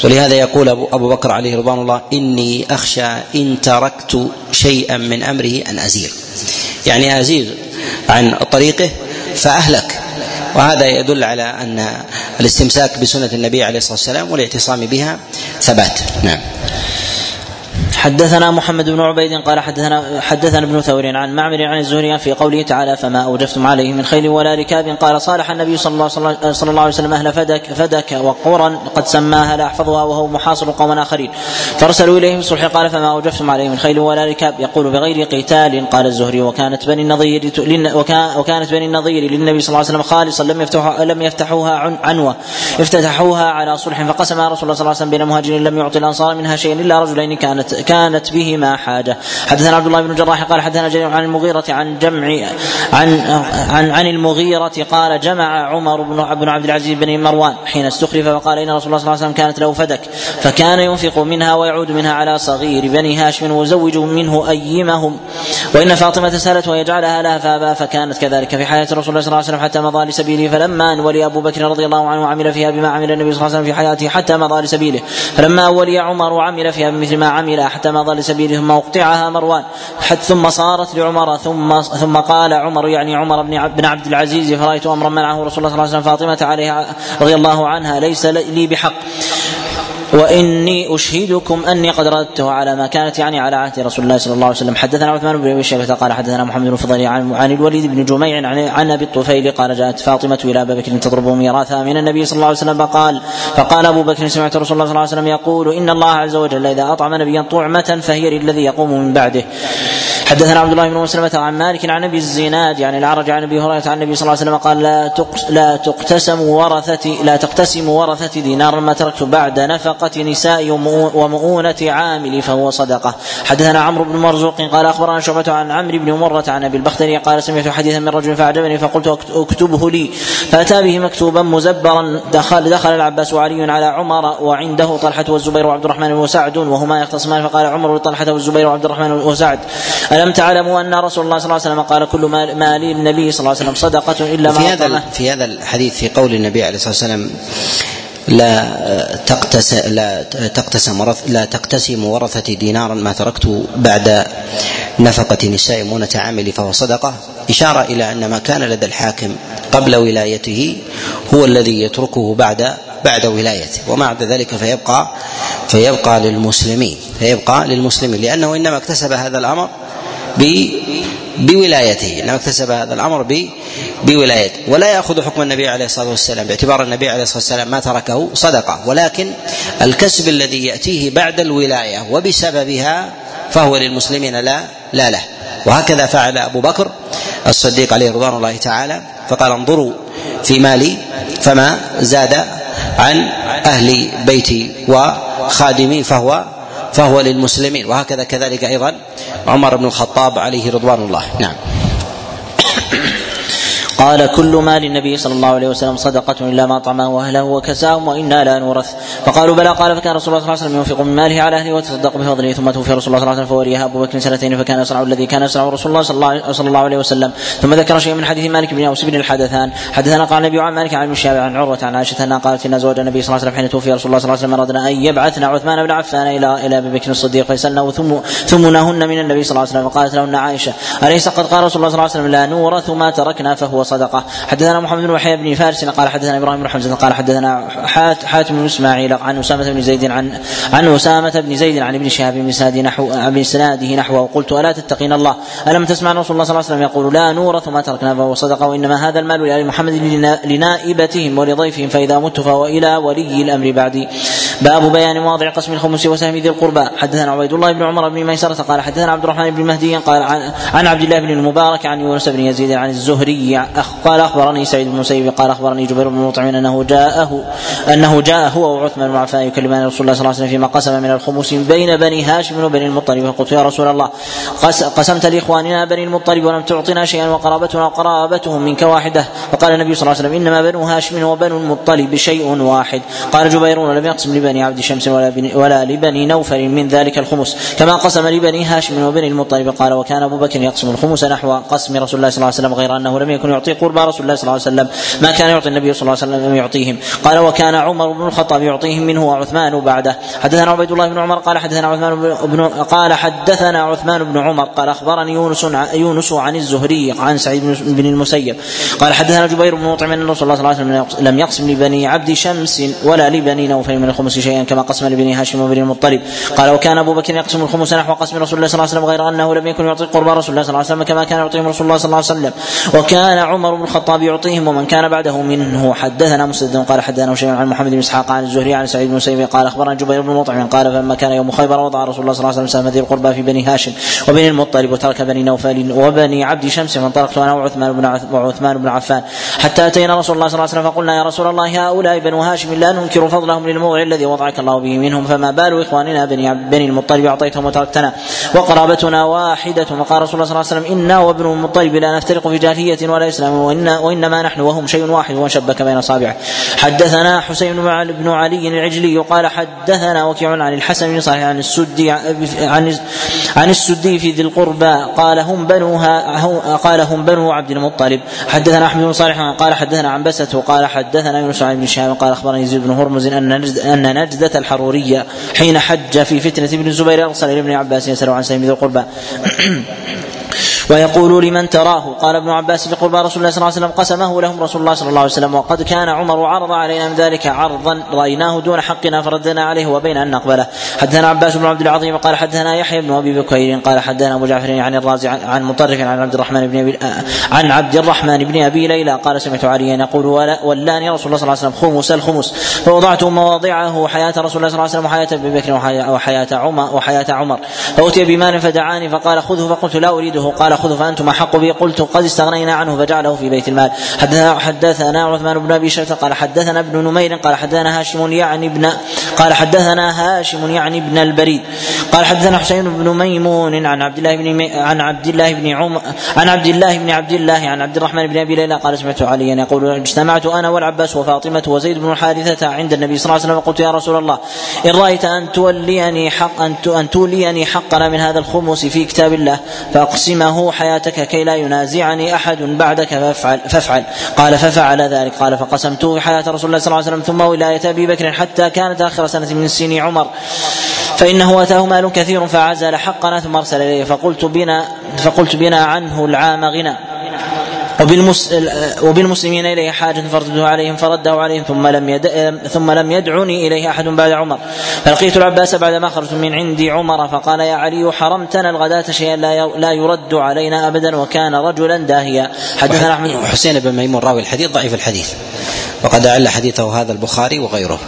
ولهذا يقول أبو بكر عليه رضوان الله إني أخشى إن تركت شيئا من أمره أن أزيغ. يعني أزيغ عن طريقه فأهلك. وهذا يدل على أن الاستمساك بسنة النبي عليه الصلاة والسلام والاعتصام بها ثبات. نعم. حدثنا محمد بن عبيد قال حدثنا حدثنا ابن ثور عن معمر عن الزهري في قوله تعالى فما أوجفتم عليه من خيل ولا ركاب. قال صالح النبي صلى الله, صلى الله عليه وسلم أهل فدك فدك وقرا قد سماها لا أحفظها وهو محاصر قوم آخرين. فأرسلوا اليه بالصلح قال فما أوجفتم عليه من خيل ولا ركاب. يقول بغير قتال قال الزهري. وكانت بني النضير وكانت بني النضير للنبي صلى الله عليه وسلم خالصا لم يفتحوا لم يفتحوها عنوة. افتتحوها على صلح فقسمها رسول الله صلى الله عليه وسلم بين مهاجرين لم يعطي الأنصار منها شيئا إلا رجلين كانت كانت بهما حاجة. حدثنا عبد الله بن الجراح قال حدثنا جرير عن المغيرة عن جمع عن عن عن المغيرة قال جمع عمر بن بن عبد العزيز بن مروان حين استخلف فقال إن رسول الله صلى الله عليه وسلم كانت له فدك فكان ينفق منها ويعود منها على صغير بني هاشم ويزوج منه أيمهم. وإن فاطمة سالته ويجعلها لها فأبى فكانت كذلك في حياة رسول الله صلى الله عليه وسلم حتى مضى لسبيله فلما ان ولي أبو بكر رضي الله عنه عمل فيها بما عمل النبي صلى الله عليه وسلم في حياته حتى مضى لسبيله فلما ولي عمر عمل فيها بمثل ما عمل حتى مضى لسبيله ثم أقطعها مروان. حتى ثم صارت لعمر ثم ثم قال عمر يعني عمر بن عبد العزيز فرأيت أمرا منعه رسول الله صلى الله عليه وسلم فاطمة عليها رضي الله عنها ليس لي بحق. وإني أشهدكم أني قد ردته على ما كانت يعني على عهد رسول الله صلى الله عليه وسلم. حدثنا عثمان بن أبي شيبة قال حدثنا محمد بن فضيل عن, عن الوليد بن جميع عن, أبي الطفيل قال جاءت فاطمة إلى ابي بكر تضرب ميراثها من النبي صلى الله عليه وسلم فقال فقال أبو بكر سمعت رسول الله صلى الله عليه وسلم يقول إن الله عز وجل إذا أطعم نبيا طعمة فهي للذي يقوم من بعده. حدثنا عبد الله بن مسلمة عن مالك عن أبي الزناد يعني الأعرج عن أبي هريرة عن النبي صلى الله عليه وسلم قال لا لا تقتسم ورثتي لا تقتسم ورثتي دينارا ما تركت بعد نفقة نساء ومؤونة عامل فهو صدقة. حدثنا عمرو بن مرزوق قال أخبرنا شعبة عن عمرو بن مرة عن أبي البختري قال سمعت حديثا من رجل فأعجبني فقلت أكتبه لي. فأتى به مكتوبا مزبرا دخل دخل العباس وعلي على عمر وعنده طلحة والزبير وعبد الرحمن وسعد وهما يختصمان. فقال عمر لطلحة والزبير وعبد الرحمن وسعد ألم تعلموا أن رسول الله صلى الله عليه وسلم قال كل ما لي النبي صلى الله عليه وسلم صدقة إلا ما في هذا في هذا الحديث في قول النبي عليه الصلاة والسلام لا تقتس لا تقتسم ورث لا تقتسم ورثتي دينارا ما تركت بعد نفقة نساء مونة عامل فهو صدقة. إشارة إلى أن ما كان لدى الحاكم قبل ولايته هو الذي يتركه بعد بعد ولايته. وما بعد ذلك فيبقى فيبقى للمسلمين فيبقى للمسلمين. لأنه إنما اكتسب هذا الأمر بولايته. انما اكتسب هذا الأمر بولايته. ولا يأخذ حكم النبي عليه الصلاة والسلام باعتبار النبي عليه الصلاة والسلام ما تركه صدقة. ولكن الكسب الذي يأتيه بعد الولاية وبسببها فهو للمسلمين لا لا له. وهكذا فعل أبو بكر الصديق عليه رضوان الله تعالى فقال انظروا في مالي فما زاد عن أهل بيتي وخادمي فهو فهو للمسلمين. وهكذا كذلك أيضا عمر بن الخطاب عليه رضوان الله. نعم. قال كل مال النبي صلى الله عليه وسلم صدقة إلا ما طعمه وأهله وكساهم وإنا لا نورث. فقالوا بلى قال فكان رسول الله صلى الله عليه وسلم ينفق من ماله على أهله ويتصدق بفضله ثم توفي رسول الله صلى الله عليه وسلم فوليها أبو بكر سنتين فكان يصنع الذي كان يصنع رسول الله صلى الله, عليه وسلم. ثم ذكر شيء من حديث مالك بن أوس بن الحدثان. حدثنا قال النبي عن مالك عن الشافعي عن عروة عن عائشة أنها قالت إن زوج النبي صلى الله عليه وسلم حين توفي رسول الله صلى الله عليه وسلم أردنا أن يبعثنا عثمان بن عفان إلى إلى أبي بكر الصديق فيسألنه ثم ثمنهن من النبي صلى الله عليه وسلم. فقالت لهن عائشة أليس قد قال رسول الله صلى الله عليه وسلم لا نورث ما تركنا فهو صدقة. حدثنا محمد بن يحيى بن فارس قال حدثنا إبراهيم بن حمزة قال حدثنا حاتم بن إسماعيل عن أسامة بن زيد عن عن أسامة بن زيد عن ابن شهاب بن سناد نحو بسناده نحوه. قلت ألا تتقين الله؟ ألم تسمع رسول الله صلى الله عليه وسلم يقول لا نورث ما تركنا فهو صدقة وإنما هذا المال لآل محمد لنائبتهم ولضيفهم فإذا مت فهو إلى ولي الأمر بعدي. باب بيان مواضع قسم الخمس وسهم ذي القربى. حدثنا عبيد الله بن عمر بن ميسرة قال حدثنا عبد الرحمن بن مهدي قال عن عبد الله بن المبارك عن يونس بن يزيد عن الزهري قال أخبرني سعيد بن المسيب قال أخبرني جبير بن مطعم أنه جاءه أنه جاء هو وعثمان بن عفان يكلمان رسول الله صلى الله عليه وسلم فيما قسم من الخمس بين بني هاشم وبني المطلب. فقلت يا رسول الله قسمت لإخواننا بني المطلب ولم تعطنا شيئا وقرابتنا وقرابتهم منك واحدة. فقال النبي صلى الله عليه وسلم إنما بنو هاشم وبنو المطلب شيء واحد. قال جبير ولم يقسم لبني عبد شمس ولا, ولا لبني نوفل من ذلك الخمس. كما قسم لبني هاشم وبني المطلب. قال وكان أبو بكر يقسم الخمس نحو قسم رسول الله صلى الله عليه وسلم غير أنه لم يكن يعطي قربى رسول الله صلى الله عليه وسلم. ما كان يعطي النبي صلى الله عليه وسلم يعطيهم. قال وكان عمر بن الخطاب يعطيهم منه وعثمان بعده. حدثنا عبيد الله بن عمر قال حدثنا عثمان بن قال حدثنا عثمان بن عمر قال أخبرني يونس يونس عن الزهري عن سعيد بن المسيب. قال حدثنا جبير بن مطعم أن رسول الله صلى الله عليه وسلم لم يقسم لبني عبد شمس ولا لبني نوفل من الخمس شيئا كما قسم لبني هاشم وبني المطلب. قال وكان أبو بكر يقسم الخمس نحو قسم رسول الله صلى الله عليه وسلم غير أنه لم يكن يعطي قربى رسول الله صلى الله عليه وسلم كما كان يعطيهم رسول الله صلى الله عليه وسلم. وكان عمر بن الخطاب يعطيهم ومن كان بعده منه حدثنا مسدد قال حدثنا شيء عن محمد بن إسحاق عن الزهري عن سعيد بن مسيب قال أخبرنا جبير بن مطعم قال فلما كان يوم خيبر وضع رسول الله صلى الله عليه وسلم سهم ذي القربى في بني هاشم وبني المطلب وترك بني نوفل وبني عبد شمس فانطلقت أنا وعثمان بن وعثمان بن عفان. حتى أتينا رسول الله صلى الله عليه وسلم فقلنا يا رسول الله هؤلاء بنو هاشم لا ننكر فضلهم للموضع الذي وضعك الله به منهم فما بال إخواننا بني بني المطلب أعطيتهم وتركتنا. وقرابتنا واحدة وقال رسول الله صلى الله عليه وسلم إنا وابن المطلب لا نفترق في جاهلية ولا إسلام. وإن وإنما نحن وهم شيء واحد وشبك بين أصابعه. حدثنا حسين بن علي العجلي قال حدثنا وكيع عن الحسن بن صالح عن السدي عن عن السدي في ذي القربى قال هم بنوها قال هم بنو عبد المطلب. حدثنا أحمد بن صالح قال حدثنا عن بسة قال حدثنا يونس عن ابن شهاب قال أخبرني يزيد بن هرمز أن أن نجدة الحرورية حين حج في فتنة ابن الزبير أرسل إلى ابن عباس يسأل عن سيم ذي القربى. ويقول لمن تراه؟ قال ابن عباس لقربى رسول الله صلى الله عليه وسلم قسمه لهم رسول الله صلى الله عليه وسلم وقد كان عمر عرض علينا من ذلك عرضا رأيناه دون حقنا فردنا عليه وبين أن نقبله. حدثنا عباس بن عبد العظيم قال حدثنا يحيى بن أبي بكير قال حدثنا أبو جعفر عن الرازي عن مطرف عن عبد الرحمن بن ابي عن عبد الرحمن بن أبي ليلى قال سمعت عليا يقول ولاني رسول الله صلى الله عليه وسلم خمس الخمس. فوضعت مواضعه حياه رسول الله صلى الله عليه وسلم وحياة أبي بكر وحياه عمر وحياة عمر. فاتي بمال فدعاني فقال خذه فقلت لا أريده. قال خذه فأنتم أحق به. قلت قد استغنينا عنه فجعله في بيت المال. حدثنا حدثنا عثمان بن أبي شيبة قال حدثنا ابن نمير قال حدثنا هاشم يعني ابن قال حدثنا هاشم يعني ابن البريد. قال حدثنا حسين بن ميمون عن عبد الله بن. عن عبد الله بن عمر عن عبد الله بن عبد الله عن عبد الرحمن بن أبي ليلى قال سمعت عليا يقول اجتمعت أنا والعباس وفاطمة وزيد بن حارثة عند النبي صلى الله عليه وسلم. فقلت يا رسول الله إن رأيت أن توليني حق أن توليني حقنا من هذا الخمس في كتاب الله فأقسمه حياتك كي لا ينازعني أحد بعدك فافعل فافعل. قال ففعل ذلك. قال فقسمته حياة رسول الله صلى الله عليه وسلم ثم ولاية أبي بكر حتى كانت آخر سنة من سن عمر. فإنه أتاه مال كثير فعزل حقنا ثم أرسل إليه. فقلت بنا فقلت بنا عنه العام غنى. وبالمسلمين إليه حاجة فردده عليهم فرده عليهم ثم لم يد ثم لم يدعني إليه أحد بعد عمر. فلقيت العباس بعدما خرجت من عندي عمر فقال يا علي حرمتنا الغداة شيئا لا لا يرد علينا ابدا وكان رجلا داهيا. حدثنا أحمد حسين بن ميمون راوي الحديث ضعيف الحديث. وقد أعل حديثه هذا البخاري وغيره.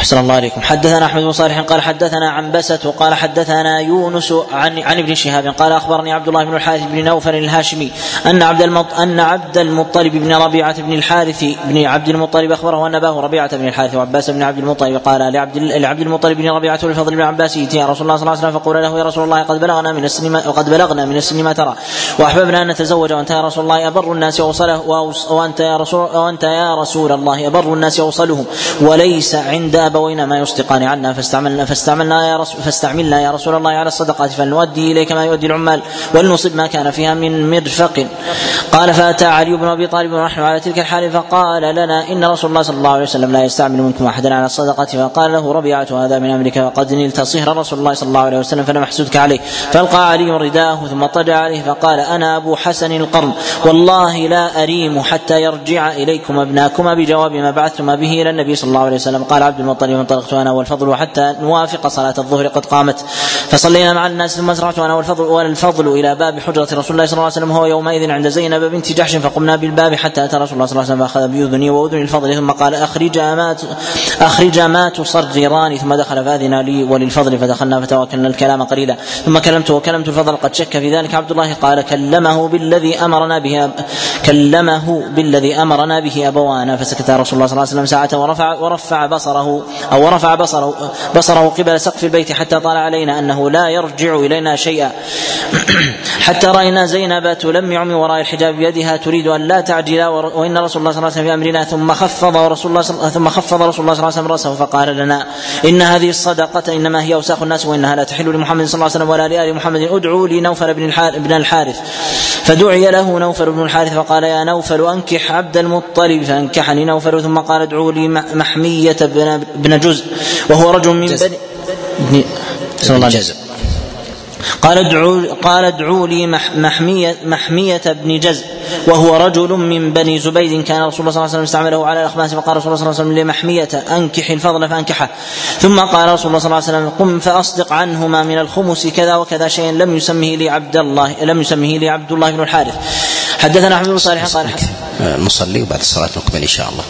أحسن الله عليكم حدثنا أحمد بن صالح قال حدثنا عن بسة قال حدثنا يونس عن عن ابن شهاب قال أخبرني عبد الله بن الحارث بن نوفل الهاشمي أن عبد المط أن عبد المطلب بن ربيعة بن الحارث بن عبد المطلب أخبره أن أباه ربيعة بن الحارث وعباس بن عبد المطلب قال لعبد لعبد المطلب بن ربيعة والفضل بن عباس يا رسول الله صلى الله عليه وسلم فقول له يا رسول الله قد بلغنا من السن وقد بلغنا من السن ما ترى. وأحببنا أن نتزوج وأنت يا رسول الله أبر الناس وأوصله وأنت يا رسول وأنت يا رسول الله أبر الناس أوصلهم وليس عند ابوينا ما يصدقان عنا فاستعملنا فاستعملنا يا رسول فاستعملنا يا رسول الله على الصدقات فلنؤدي إليك ما يؤدي العمال ولنصب ما كان فيها من مرفق. قال فأتى علي بن أبي طالب ونحن على تلك الحال فقال لنا إن رسول الله صلى الله عليه وسلم لا يستعمل منكم أحدا على الصدقه فقال له ربيعة هذا من أمرك وقد نلت صهر رسول الله صلى الله عليه وسلم فلم أحسدك عليه. فألقى علي رداءه ثم اضطجع عليه فقال أنا أبو حسن القرن والله لا أريم حتى يرجع إليكم أبناكما بجواب ما بعثتما به إلى النبي صلى الله عليه وسلم. قال عبد المطلب فانطلقت أنا والفضل حتى نوافق صلاة الظهر قد قامت. فصلينا مع الناس ثم اسرعت أنا والفضل والفضل إلى باب حجرة رسول الله صلى الله عليه وسلم وهو يومئذ عند زينب بنت جحش فقمنا بالباب حتى أتى رسول الله صلى الله عليه وسلم فأخذ باذني وأذن الفضل ثم قال أخرج ما أخرج ما تصرران ثم دخل فأذن لي وللفضل فدخلنا فتوكلنا الكلام قليلا. ثم كلمت وكلمت الفضل قد شك في ذلك. عبد الله قال كلمه بالذي أمرنا به كلمه بالذي أمرنا به أبوانا فسكت رسول الله صلى الله عليه وسلم ساعة ورفع ورفع بصره. أو ورفع بصره بصره قبل سقف البيت حتى طال علينا أنه لا يرجع إلينا شيئا. حتى رأينا زينب تلمع من وراء الحجاب بيدها تريد أن لا تعجل وإن رسول الله صلى الله عليه وسلم في أمرنا ثم خفض ورسول الله ثم خفض رسول الله صلى الله عليه وسلم رأسه فقال لنا إن هذه الصدقة إنما هي أوساخ الناس وإنها لا تحل لمحمد صلى الله عليه وسلم ولا لآل محمد. ادعوا لي نوفل بن الحارث. فدعي له نوفل بن الحارث فقال يا نوفل أنكح عبد المطلب. فأنكحني نوفل ثم قال ادعوا لي محمية بن جزء وهو رجل من بني الله عليه وسلم قال ادعوا قال ادعوا لي محمية محمية بن جزء وهو رجل من بني زبيد. كان رسول الله صلى الله عليه وسلم استعمله على الأخماس فقال رسول الله صلى الله عليه وسلم لمحمية أنكح الفضل فأنكحه. ثم قال رسول الله صلى الله عليه وسلم قم فأصدق عنهما من الخمس كذا وكذا شيئا. لم يسمه لي عبد الله لم يسمه لي عبد الله بن الحارث. حدثنا احمد بن صالح قال نصلي وبعد الصلاة نكمل إن شاء الله.